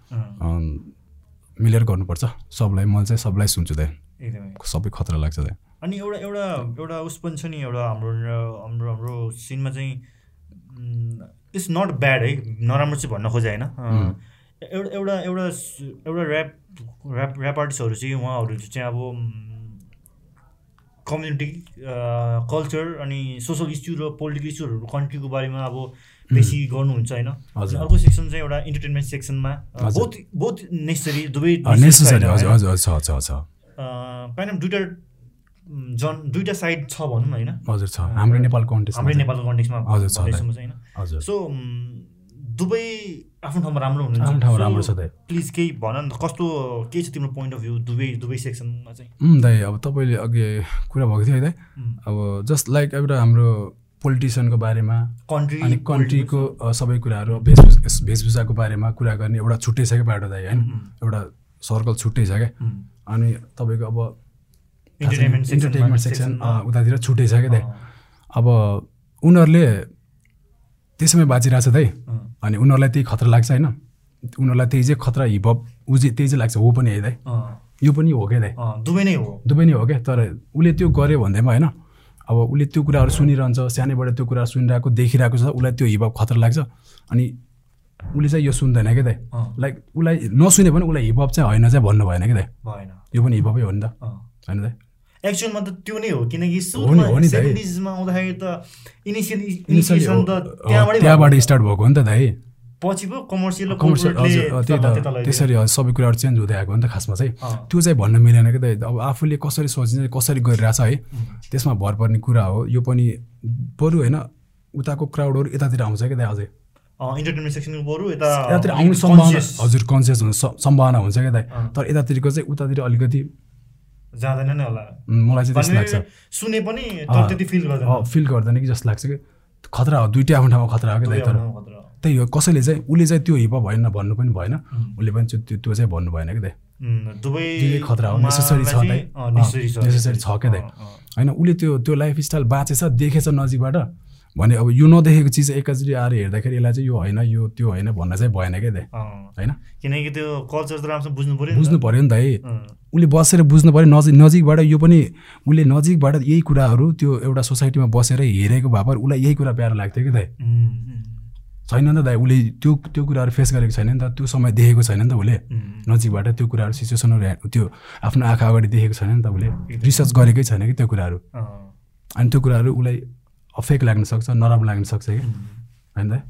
मिलेर गर्नुपर्छ। सबलाई मैले चाहिँ सबलाई सुन्छु दाइ। एकदमै। सबै खतरा लाग्छ दाइ। अनि एउटा एउटा एउटा उस पनि छ नि एउटा हाम्रो हाम्रो हाम्रो सिनमा चाहिँ इट्स नट ब्याड है। नराम्रो चाहिँ भन्न खोजेँ होइन। एउटा एउटा एउटा एउटा ऱ्याप ऱ्याप ऱ्याप आर्टिस्टहरू चाहिँ उहाँहरू चाहिँ अब कम्युनिटी कल्चर अनि सोसल इस्यु र पोलिटिकल इस्युहरू कन्ट्रीको बारेमा अब बेसी गर्नुहुन्छ होइन। अर्को सेक्सन चाहिँ एउटा इन्टरटेनमेन्ट सेक्सनमा। बोथ बोथ नेसेसरी दुवै काइन्ड अफ दुइटा जन दुइटा साइड छ भनौँ न होइन। हजुर छ। हाम्रो नेपाल हाम्रै नेपालको कन्टेक्समा हजुर, छ होइन। सो दुवै आफ्नो ठाउँमा राम्रो हुनुहुन्छ। आफ्नो ठाउँमा राम्रो छ दाइ प्लिज केही भन न कस्तो के छ तिम्रो पोइन्ट अफ भ्यू दुवै दुवै सेक्सनमा चाहिँ? दाइ अब तपाईँले अघि कुरा भएको थियो है दाइ। अब जस्ट लाइक एउटा हाम्रो पोलिटिसियनको बारेमा कन्ट्री अनि कन्ट्रीको सबै कुराहरू भेषभूषा भेषभूषाको बारेमा कुरा गर्ने एउटा छुट्टै छ क्या बाटो दाइ होइन? एउटा सर्कल छुट्टै छ क्या? अनि तपाईँको अब इन्टरटेनमेन्ट सेक्सन उतातिर छुट्टै छ क्या दाइ। अब उनीहरूले त्यसमै बाँचिरहेछ दाइ अँ, अनि उनीहरूलाई त्यही खतरा लाग्छ होइन। उनीहरूलाई त्यही चाहिँ खतरा हिपहप ऊ चाहिँ त्यही चाहिँ लाग्छ हो पनि है दाइ यो पनि हो क्या दाइ दुवै नै हो। दुवै नै हो क्या तर उसले त्यो गर्यो भन्दैमा होइन अब उसले त्यो कुराहरू सुनिरहन्छ सानैबाट त्यो कुराहरू सुनिरहेको देखिरहेको छ उसलाई त्यो हिपहप खतरा लाग्छ। अनि उसले चाहिँ यो सुन्दैन क्या दाइ लाइक उसलाई नसुने पनि उसलाई हिपहप चाहिँ होइन चाहिँ भन्नु भएन कि दाइ यो पनि हिपहपै हो नि त। होइन दाइ एक्चुअलमा त त्यो नै हो किनकि। सेभेन्टिजमा आउँदाखेरि त इनिसियल इनिसिएसन त त्यहाँबाटै। स्टार्ट भएको हो नि त दाइ पछि पो कमर्सियल कमर्सियल त। त्यसरी सबै कुराहरू चेन्ज हुँदै आएको हो नि त खासमा चाहिँ त्यो चाहिँ भन्न मिलेन क्या दाइ अब आफूले कसरी सोचिन्छ कसरी गरिरहेछ है त्यसमा भर पर्ने कुरा हो यो पनि बरु होइन उताको क्राउडहरू यतातिर आउँछ क्या दाइ अझै इन्टरटेनमेन्ट सेक्सनको बरु यता यतातिर आउने सम्भावना हजुर कन्सियस हुन्छ सम्भावना हुन्छ क्या दाइ। तर यतातिरको चाहिँ उतातिर अलिकति जाँदैन नै होला। मलाई चाहिँ त्यस्तो लाग्छ। सुने पनि। तर त्यति फिल गर्दैन। फिल गर्दैन कि जस्तो लाग्छ कि? खतरा हो दुइटै आफ्नो ठाउँमा खतरा हो दुवै तर। त्यही हो कसैले चाहिँ उसले चाहिँ त्यो हिप भएन भन्नु पनि भएन। उसले पनि त्यो त्यो चाहिँ भन्नु भएन कि दुवै खतरा हो, necessary छ दाइ। नेसेसरी छ। क्या दाइ। होइन उसले त्यो त्यो लाइफ स्टाइल बाँचेछ देखेछ नजिकबाट। भने अब यो नदेखेको चिज एकैचोटि आएर हेर्दाखेरि यसलाई चाहिँ यो होइन यो त्यो होइन भन्न चाहिँ भएन क्या दाइ। होइन? किनकि त्यो कल्चर त राम्रोसँग बुझ्नु पऱ्यो। बुझ्नु पऱ्यो नि दाइ उसले बसेर बुझ्नु पऱ्यो नजिक नजिकबाट यो पनि उसले नजिकबाट यही कुराहरू त्यो एउटा सोसाइटीमा बसेर हेरेको भए पनि उसलाई यही कुरा प्यारो लाग्थ्यो कि दाइ छैन नि त दाइ उसले त्यो त्यो कुराहरू फेस गरेको छैन नि त त्यो समय देखेको छैन नि त उसले। नजिकबाट त्यो कुराहरू सिचुएसनहरू त्यो आफ्नो आँखा अगाडि देखेको छैन नि त उसले। रिसर्च गरेकै छैन कि त्यो कुराहरू। अनि त्यो कुराहरू उसलाई अफेक लाग्न सक्छ नराम्रो लाग्न सक्छ कि? होइन त?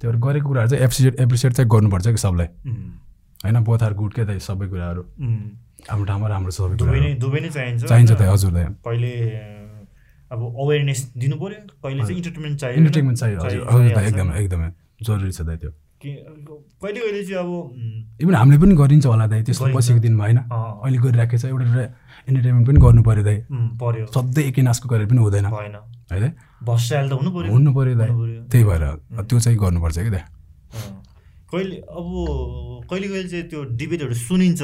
त्यो गरेको कुराहरू चाहिँ एप्रिसिएट एप्रिसिएट चाहिँ गर्नुपर्छ कि सबलाई? होइन बोथ आर गुड क्या दाइ सबै कुराहरू। आफ्नो ठाउँमा राम्रो छ सबै दुवै नै चाहिन्छ। चाहिन्छ होइन? दाइ हजुर दाइ कहिले अब अवेरनेस दिनु पर्यो कहिले चाहिँ इन्टरटेनमेन्ट चाहियो। इन्टरटेनमेन्ट चाहियो हजुर। एकदमै एकदमै। जरुरी छ दाइ त्यो। कि- कहिले कहिले चाहिँ अब इभन हामीले पनि गरिन्छ होला दाइ त्यस्तो। पछिको दिनमा होइन? अहिले गरिराखेको छ एउटा इन्टरटेनमेन्ट पनि गर्नु पऱ्यो दाइ। पर्यो। सधैँ एकै नाचको गरेर पनि हुँदैन। भएन। है दाइ? भस्याल त हुनु पर्यो। हुनु पऱ्यो दाइ। त्यही भएर त्यो चाहिँ गर्नुपर्छ कि दाइ। कहिले अब कहिले कहिले चाहिँ त्यो डिबेटहरू सुनिन्छ।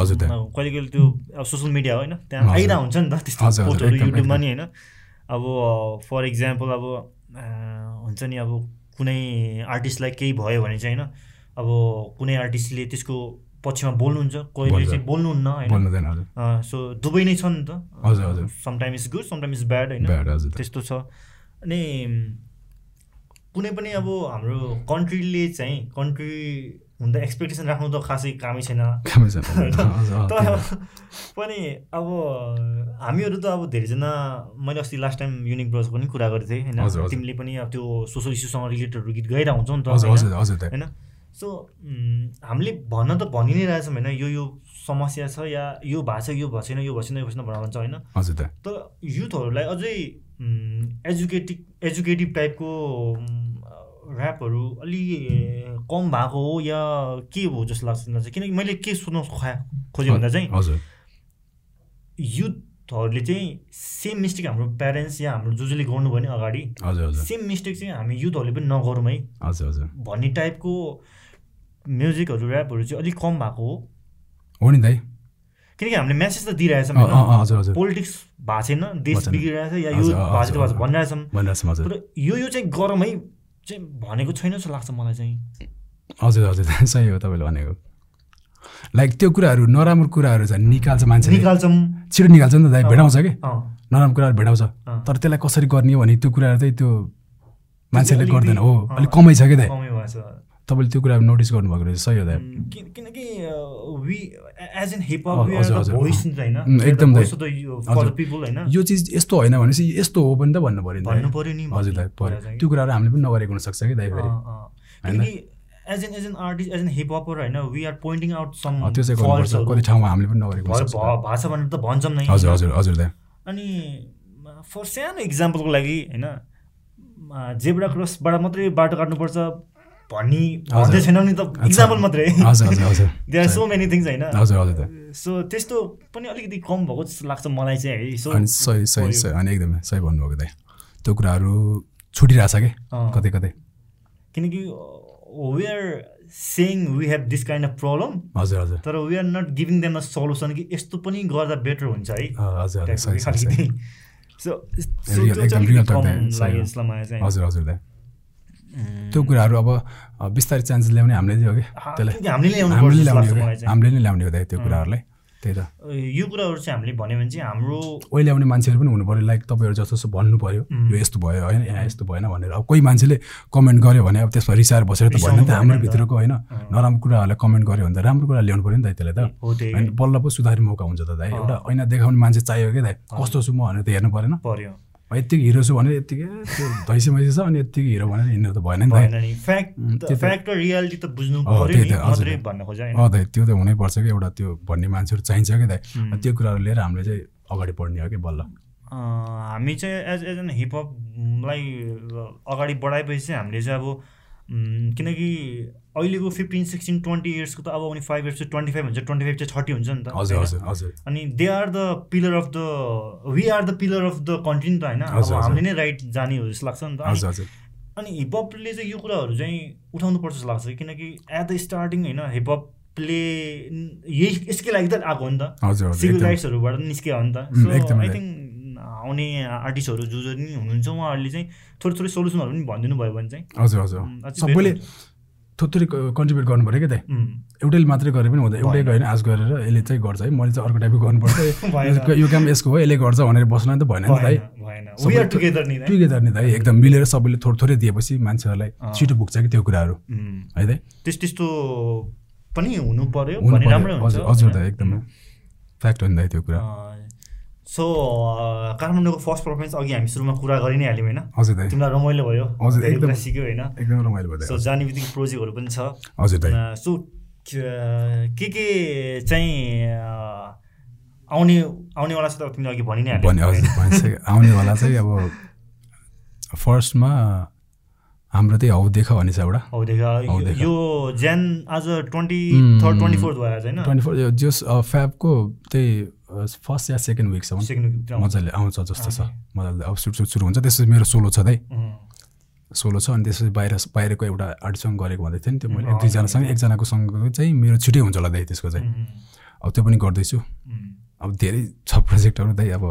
हजुर कहिले कहिले त्यो अब सोसियल मिडिया होइन? त्यहाँ। आइरहेको हुन्छ नि त त्यस्तो पोस्टहरू युट्युबमा। नि होइन? अब फर इक्जाम्पल अब हुन्छ नि अब कुनै आर्टिस्टलाई केही भयो भने चाहिँ होइन? अब कुनै आर्टिस्टले त्यसको पक्षमा बोल्नुहुन्छ कहिले। चाहिँ बोल्नुहुन्न होइन सो दुवै नै छ नि त। Sometime is good sometime is bad होइन। त्यस्तो छ अनि कुनै पनि अब हाम्रो कन्ट्रीले चाहिँ कन्ट्री हुँदा एक्सपेक्टेसन राख्नु त खासै कामै छैन तर। पनि अब हामीहरू त अब धेरैजना मैले अस्ति लास्ट टाइम युनिक ब्रज पनि कुरा गरेको थिएँ होइन। तिमीले पनि अब त्यो सोसल इस्युसँग रिलेटेडहरू गीत गाइरहेको हुन्छौ नि त होइन? सो हामीले भन्न त भनि नै रहेछौँ होइन यो यो समस्या छ या यो भएको छ यो भएको छैन यो भएको छैन यो भएको छैन भनेर भन्छ होइन तर युथहरूलाई अझै एजुकेटिभ एजुकेटिभ टाइपको ऱ्यापहरू अलि कम भएको हो या के हो जस्तो लाग्छ किनकि मैले के सोध्न खा खोजेँ भन्दा चाहिँ युथहरूले चाहिँ सेम मिस्टेक हाम्रो प्यारेन्ट्स या हाम्रो जो जसले गर्नुभयो भने अगाडि सेम मिस्टेक चाहिँ हामी युथहरूले पनि नगरौँ है। भन्ने टाइपको म्युजिकहरू ऱ्यापहरू चाहिँ अलिक कम भएको हो नि दाइ किनकि हामीले मेसेज त दिइरहेछौँ पोलिटिक्स भएको छैन देश। बिग्रिरहेछ या यो भएको छ। भनिरहेछौँ तर यो यो चाहिँ गरौँ है चाहिँ भनेको छैन जस्तो लाग्छ मलाई चाहिँ हजुर हजुर सही हो तपाईँले भनेको लाइक त्यो कुराहरू नराम्रो कुराहरू चाहिँ निकाल्छ मान्छेले निकाल्छौँ छिटो निकाल्छ नि त दाइ भेटाउँछ कि नराम्रो कुराहरू भेटाउँछ। तर त्यसलाई कसरी गर्ने भने त्यो कुराहरू चाहिँ त्यो मान्छेले गर्दैन हो अलिक कमै छ कि दाइ तपाईँले त्यो कुराहरू नोटिस गर्नुभएको रहेछ सही हो किन- किनकि वी एज एन होइन। एकदम होइन। यो चिज यस्तो होइन भनेपछि यस्तो हो पनि त भन्नु पऱ्यो नि हजुर दाइ कुरा पऱ्यो। त्यो कुराहरू हामीले पनि नगरेको हुनसक्छ कि दाइ फेरि। किनकि as an as an artist as an hip hopper होइन we are pointing out some त्यो चाहिँ गर्नुपर्छ। कति ठाउँमा हामीले पनि नगरेको छ भनेर त भन्छौँ नै। हजुर होइन? हजुर हजुर दाइ। अनि फर सानो इक्जाम्पलको लागि होइन जेब्रा क्रसबाट मात्रै बाटो काट्नुपर्छ। भन्ने भन्दै छैन नि त इक्जाम्पल मात्रै। They are so many things होइन? सो त्यस्तो पनि अलिकति कम भएको जस्तो लाग्छ मलाई चाहिँ है। सो सही सही सही अनि एकदमै सही भन्नुभएको दाइ। त्यो कुराहरू छुटिरहेछ कि। कतै कतै। किनकि we are saying we have this kind of problem हजुर हजुर। तर we are not giving them a solution कि यस्तो पनि गर्दा बेटर हुन्छ है। हजुर हजुर हजुर त्यो कुराहरू अब बिस्तारै चान्स ल्याउने हामीले हो कि? त्यसलाई हामीले ल्याउनु हामीले ल्याउने कि? नै ल्याउने हो दाइ त्यो कुराहरूलाई। त्यही त। यो कुराहरू चाहिँ हामीले भन्यो भने चाहिँ हाम्रो ओहिले आउने मान्छेहरू पनि हुनु पऱ्यो। लाइक तपाईँहरू जस्तो जस्तो भन्नु पऱ्यो. यो यस्तो भयो होइन यहाँ यस्तो भएन भनेर। अब कोही मान्छेले कमेन्ट गर्यो भने अब त्यसमा रिसाएर बसेर त भएन नि त हाम्रो। भित्रको होइन। नराम्रो कुराहरूलाई कमेन्ट गर्यो भने त राम्रो कुरा ल्याउनु पऱ्यो नि त त्यसलाई त। होइन बल्ल पो सुधार्ने मौका हुन्छ त दाइ। एउटा ऐना देखाउने मान्छे चाहियो क्या दाइ? कस्तो छु म भनेर त हेर्नु परेन। पर्यो यत्तिकै हिरो छु भने यत्तिकै त्यो धैसे मैसे छ अनि यत्तिकै हिरो भनेर हिँड्नु त भएन नि त। त्यो त- हुनैपर्छ कि एउटा त्यो भन्ने मान्छेहरू चाहिन्छ क्या दाइ. त्यो कुराहरू लिएर हामीले चाहिँ अगाडि बढ्ने हो कि बल्ल? हामी चाहिँ एज एज एन हिपहपलाई अगाडि बढाएपछि चाहिँ हामीले चाहिँ अब किनकि अहिलेको फिफ्टिन सिक्सटिन ट्वेन्टी इयर्सको त अब आउने फाइभ इयर्स चाहिँ ट्वेन्टी फाइभ हुन्छ ट्वेन्टी फाइभ चाहिँ थर्टी हुन्छ नि त। हजुर? हजुर हजुर। अनि they are the pillar of the we are the pillar of the country नि त होइन? अब। हामीले नै राइट जाने हो जस्तो लाग्छ नि त। अनि- हजुर हजुर। अनि हिपहपले चाहिँ यो कुराहरू चाहिँ उठाउनु पर्छ जस्तो लाग्छ किनकि एट द स्टार्टिङ होइन हिपहपले यही यसकै लागि त आएको हो नि त। सिभिल राइट्सहरूबाट निस्कियो हो नि त। सो आई थिङ्क आउने आर्टिस्टहरू जो जो नि हुनुहुन्छ उहाँहरूले चाहिँ थोरै थोरै सोल्युसनहरू पनि भनिदिनु भयो भने चाहिँ। हजुर हजुर। सबैले थोरै कन्ट्रिब्युट गर्नु पऱ्यो क्या त एउटैले मात्रै गरे पनि हुँदैन। एउटै। होइन आज गरेर यसले चाहिँ गर्छ है। मैले चाहिँ अर्को टाइपको गर्नुपर्छ। यो- काम यसको हो यसले गर्छ भनेर बस्न त भएन नि त है टुगेदर नि त है एकदम मिलेर सबैले थोरै थोरै दिएपछि मान्छेहरूलाई। छिटो पुग्छ कि त्यो कुराहरू। है त त्यस त्यस्तो पनि हुनु हुन्छ। हजुर हजुर त? एकदमै। फ्याक्ट हो नि त त्यो कुरा। सो काठमाडौँको फर्स्ट पर्फर्मेन्स अघि हामी सुरुमा कुरा गरि नै हाल्यौँ होइन? हजुर तिमीलाई रमाइलो भयो। हजुर। सिक्यो होइन? एकदम रमाइलो भयो सो जाने बित्तिकै प्रोजेक्टहरू पनि छ। हजुर दाइ सो के के चाहिँ आउने आउनेवाला छ त तिमीले अघि भनि नै हाल्यौ। भने हजुर आउनेवाला चाहिँ अब फर्स्टमा हाम्रो त्यही हौ देख भन्ने छ एउटा। यो ज्यान आज ट्वेन्टी थर्ड ट्वेन्टी फोर्थ भयो आज होइन? ट्वेन्टी फोर जस फ्याबको त्यही फर्स्ट या सेकेन्ड विकसम्म। मजाले आउँछ जस्तो छ. मजाले अब सुट सुट सुरु हुन्छ। त्यसपछि मेरो सोलो छ दाइ सोलो छ अनि त्यसपछि बाहिर बाहिरको एउटा आर्टिस्टसँग गरेको भन्दै थिएँ नि त्यो मैले। एक दुईजनासँग एकजनाको सँग चाहिँ मेरो छिटै हुन्छ होला दाइ त्यसको चाहिँ। अब त्यो पनि गर्दैछु। अब धेरै छ प्रोजेक्टहरू दाइ। अब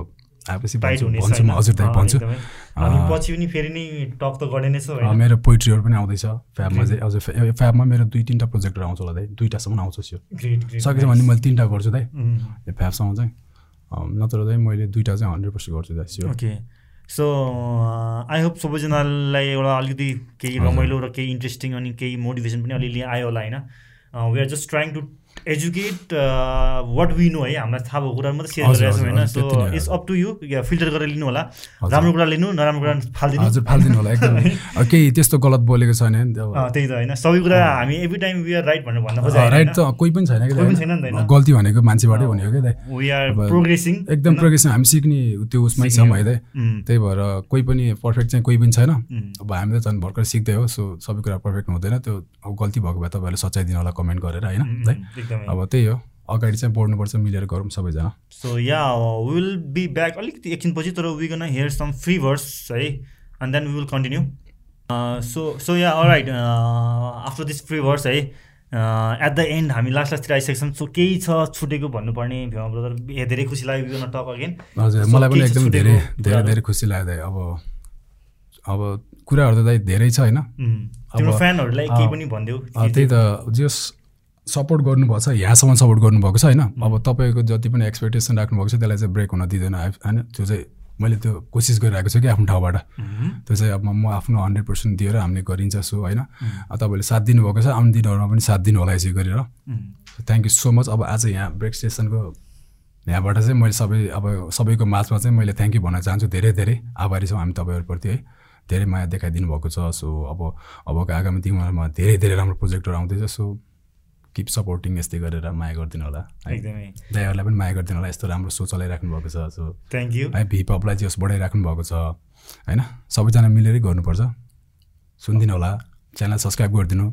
आएपछि भन्छु म? हजुर दाइ भन्छु। पछि पनि फेरि नै टक त गर्ने नै छ मेरो पोइट्रीहरू पनि आउँदैछ। फ्याबमा चाहिँ अझ फ्या- फ्याबमा मेरो दुई तिनवटा प्रोजेक्टहरू आउँछ होला दाइ। दुईवटासम्म आउँछ यो सकेछ भने मैले तिनवटा गर्छु दाइ। यो फ्याबसँग चाहिँ। नत्र चाहिँ मैले दुइटा चाहिँ हन्ड्रेड पर्सेन्ट गर्छु दाइ ओके सो आई होप सबैजनालाई एउटा अलिकति केही हजुर। रमाइलो र केही इन्ट्रेस्टिङ अनि केही मोटिभेसन पनि अलिअलि आयो होला होइन। We are just trying to educate what we know है हामीलाई थाहा भएको कुराहरू मात्रै सेयर गरिरहेको छौँ होइन? So. It's up to you filter गरेर लिनु होला। राम्रो कुरा लिनु नराम्रो कुरा फालिदिनु। हजुर फालिदिनु होला एकदम। केही त्यस्तो गलत बोलेको छैन त्यही त होइन? सबै कुरा हामी every time we are right भनेर भन्न खोजेको राइट त कोही पनि छैन कि कोही पनि छैन नि त? गल्ती भनेको मान्छेबाटै हुने हो क्या वी आर प्रोग्रेसिङ एकदम प्रोग्रेसन हामी सिक्ने त्यो उसमै छौँ है। त्यही। भएर कोही पनि पर्फेक्ट चाहिँ कोही पनि छैन। अब हामी त झन् भर्खर सिक्दै हो सो सबै कुरा पर्फेक्ट हुँदैन। त्यो अब गल्ती भएको भए तपाईँहरूले सच्याइ दिनु होला कमेन्ट गरेर होइन? एकदमै। अब त्यही हो। अगाडि चाहिँ बढ्नुपर्छ मिलेर गरौँ सबैजना। So yeah will be back अलिकति एकछिनपछि तर we gonna hear some free verse है? And then we will continue so so yeah right after this free verse है एट द एन्ड हामी लास्ट लास्टतिर आइसकेको छौँ सो केही छ छुटेको भन्नुपर्ने भीमा ब्रदर धेरै खुसी लाग्यो गन टक अगेन हजुर मलाई पनि एकदम धेरै धेरै? धेरै खुसी लाग्यो दाइ अब अब कुराहरू त दाइ धेरै छ होइन? फ्यानहरूलाई केही अँ, पनि भनिदेऊ त्यही त जस सपोर्ट गर्नुभएको छ यहाँसम्म सपोर्ट गर्नुभएको छ होइन? अब तपाईँको जति पनि एक्सपेक्टेसन राख्नुभएको छ त्यसलाई चाहिँ ब्रेक हुन दिँदैन होइन? त्यो चाहिँ मैले त्यो कोसिस गरिरहेको छु कि आफ्नो ठाउँबाट। त्यो चाहिँ अब म आफ्नो हन्ड्रेड पर्सेन्ट दिएर हामीले गरिन्छ सो होइन? तपाईँले साथ दिनुभएको छ आउने दिनहरूमा पनि साथ दिनु होला यसरी गरेर। थ्याङ्क यू सो मच अब आज यहाँ ब्रेक स्टेसनको यहाँबाट चाहिँ मैले सबै अब सबैको माझमा चाहिँ मैले थ्याङ्क यू भन्न चाहन्छु। धेरै धेरै आभारी छौँ हामी तपाईँहरूप्रति है? धेरै माया देखाइदिनु भएको छ। सो अब अबको आगामी दिनमा धेरै धेरै राम्रो प्रोजेक्टहरू आउँदैछ। सो किप सपोर्टिङ यस्तै गरेर माया गरिदिनु होला एकदमै। दाइहरूलाई पनि माया गरिदिनु होला यस्तो राम्रो सो चलाइराख्नु भएको छ सो। थ्याङ्क यू है भिपअपलाई चाहिँ बढाइराख्नु भएको छ होइन? सबैजना मिलेरै गर्नुपर्छ। सुनिदिनु होला च्यानल सब्सक्राइब गरिदिनु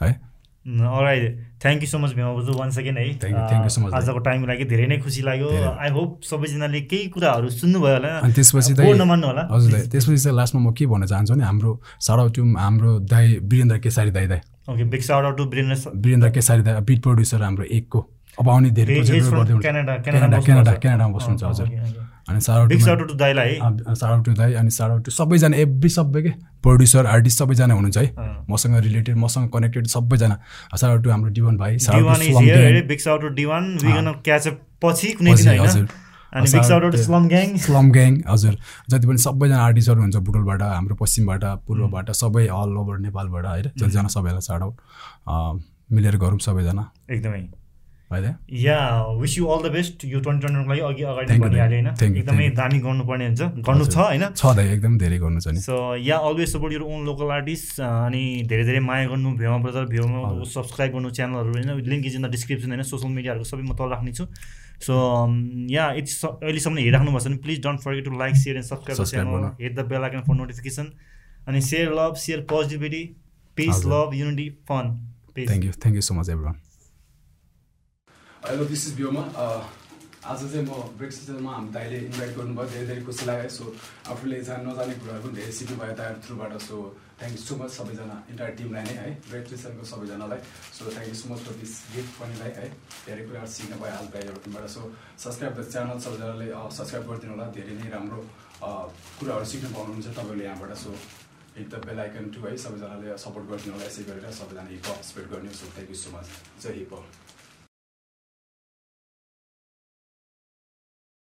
है? Alright thank you so much Bhima बजु one second है। Thank you so much, आजको टाइमको लागि धेरै नै खुसी लाग्यो। आई होप सबैजनाले केही कुराहरू सुन्नुभयो होला। अनि त्यसपछि नमान्नु होला? हजुर त्यसपछि चाहिँ लास्टमा म के भन्न चाहन्छु भने हाम्रो सारा टु हाम्रो दाई वीरेन्द्र केसारी दाई दाई। Okay big shout out to Birendra Birendra Kesari दाई बिट प्रड्युसर हाम्रो एकको। अब आउने धेरै प्रोजेक्टहरू क्यानाडा क्यानाडा क्यानाडा क्यानाडामा बस्नुहुन्छ। हजुर। अनि साउट टु है सारा टु दाई अनि सारा टु सबैजना एभ्री सबै के? प्रड्युसर आर्टिस्ट सबैजना हुनुहुन्छ है। अँ। मसँग रिलेटेड मसँग कनेक्टेड सबैजना। सारा टु हाम्रो डिवन भाइ shout to Diwan we gonna catch up पछि कुनै दिन स्लम ग्याङ स्लम ग्याङ हजुर। जति पनि सबैजना आर्टिस्टहरू हुन्छ बुटोलबाट हाम्रो पश्चिमबाट पूर्वबाट सबै अल ओभर नेपालबाट होइन जतिजना सबैलाई आउट मिलेर गरौँ सबैजना। एकदमै। Yeah wish you all the best यो ट्वेन्टी ट्वेन्टीको लागि अघि अगाडि Thank you, भनिहालेँ होइन? एकदमै. दामी गर्नुपर्ने हुन्छ। गर्नु छ होइन? छ दाइ एकदम धेरै गर्नु छ नि। So yeah always support your own local artist अनि धेरै धेरै माया गर्नु भ्योमा ब्रदर भ्योमा। सब्सक्राइब गर्नु च्यानलहरू होइन? Link is in the description होइन? सोसियल मिडियाहरूको सबै म तल राख्नेछु सो या यति स- अहिलेसम्म हेरिराख्नु भएको छ भने please don't forget to like share and subscribe channel. Hit the bell icon for notification अनि share love share positivity peace. Love unity fun peace thank you thank you so much everyone hello this is Byoma आज चाहिँ म brake सिजनमा हाम्रो दाइले invite गर्नुभयो धेरै धेरै खुसी लाग्यो सो आफूले जान नजाने कुराहरू पनि धेरै सिक्नु भयो दाइहरू थ्रुबाट so thank you so much सबैजना इन्टायर टिमलाई नै है सिजनको सबैजनालाई। So thank you so much for this gift पनिलाई है। धेरै कुराहरू सिक्न भयो आज दाइहरू टिमबाट सो सब्सक्राइब द च्यानल सबैजनाले सब्सक्राइब गरिदिनु होला। धेरै नै राम्रो कुराहरू सिक्न पाउनुहुन्छ तपाईँले यहाँबाट। So hit the bell icon too है सबैजनाले सपोर्ट गरिदिनु होला यसै गरेर। सबैजना हिप हप स्प्रेड गर्ने। So thank you so much Jay hop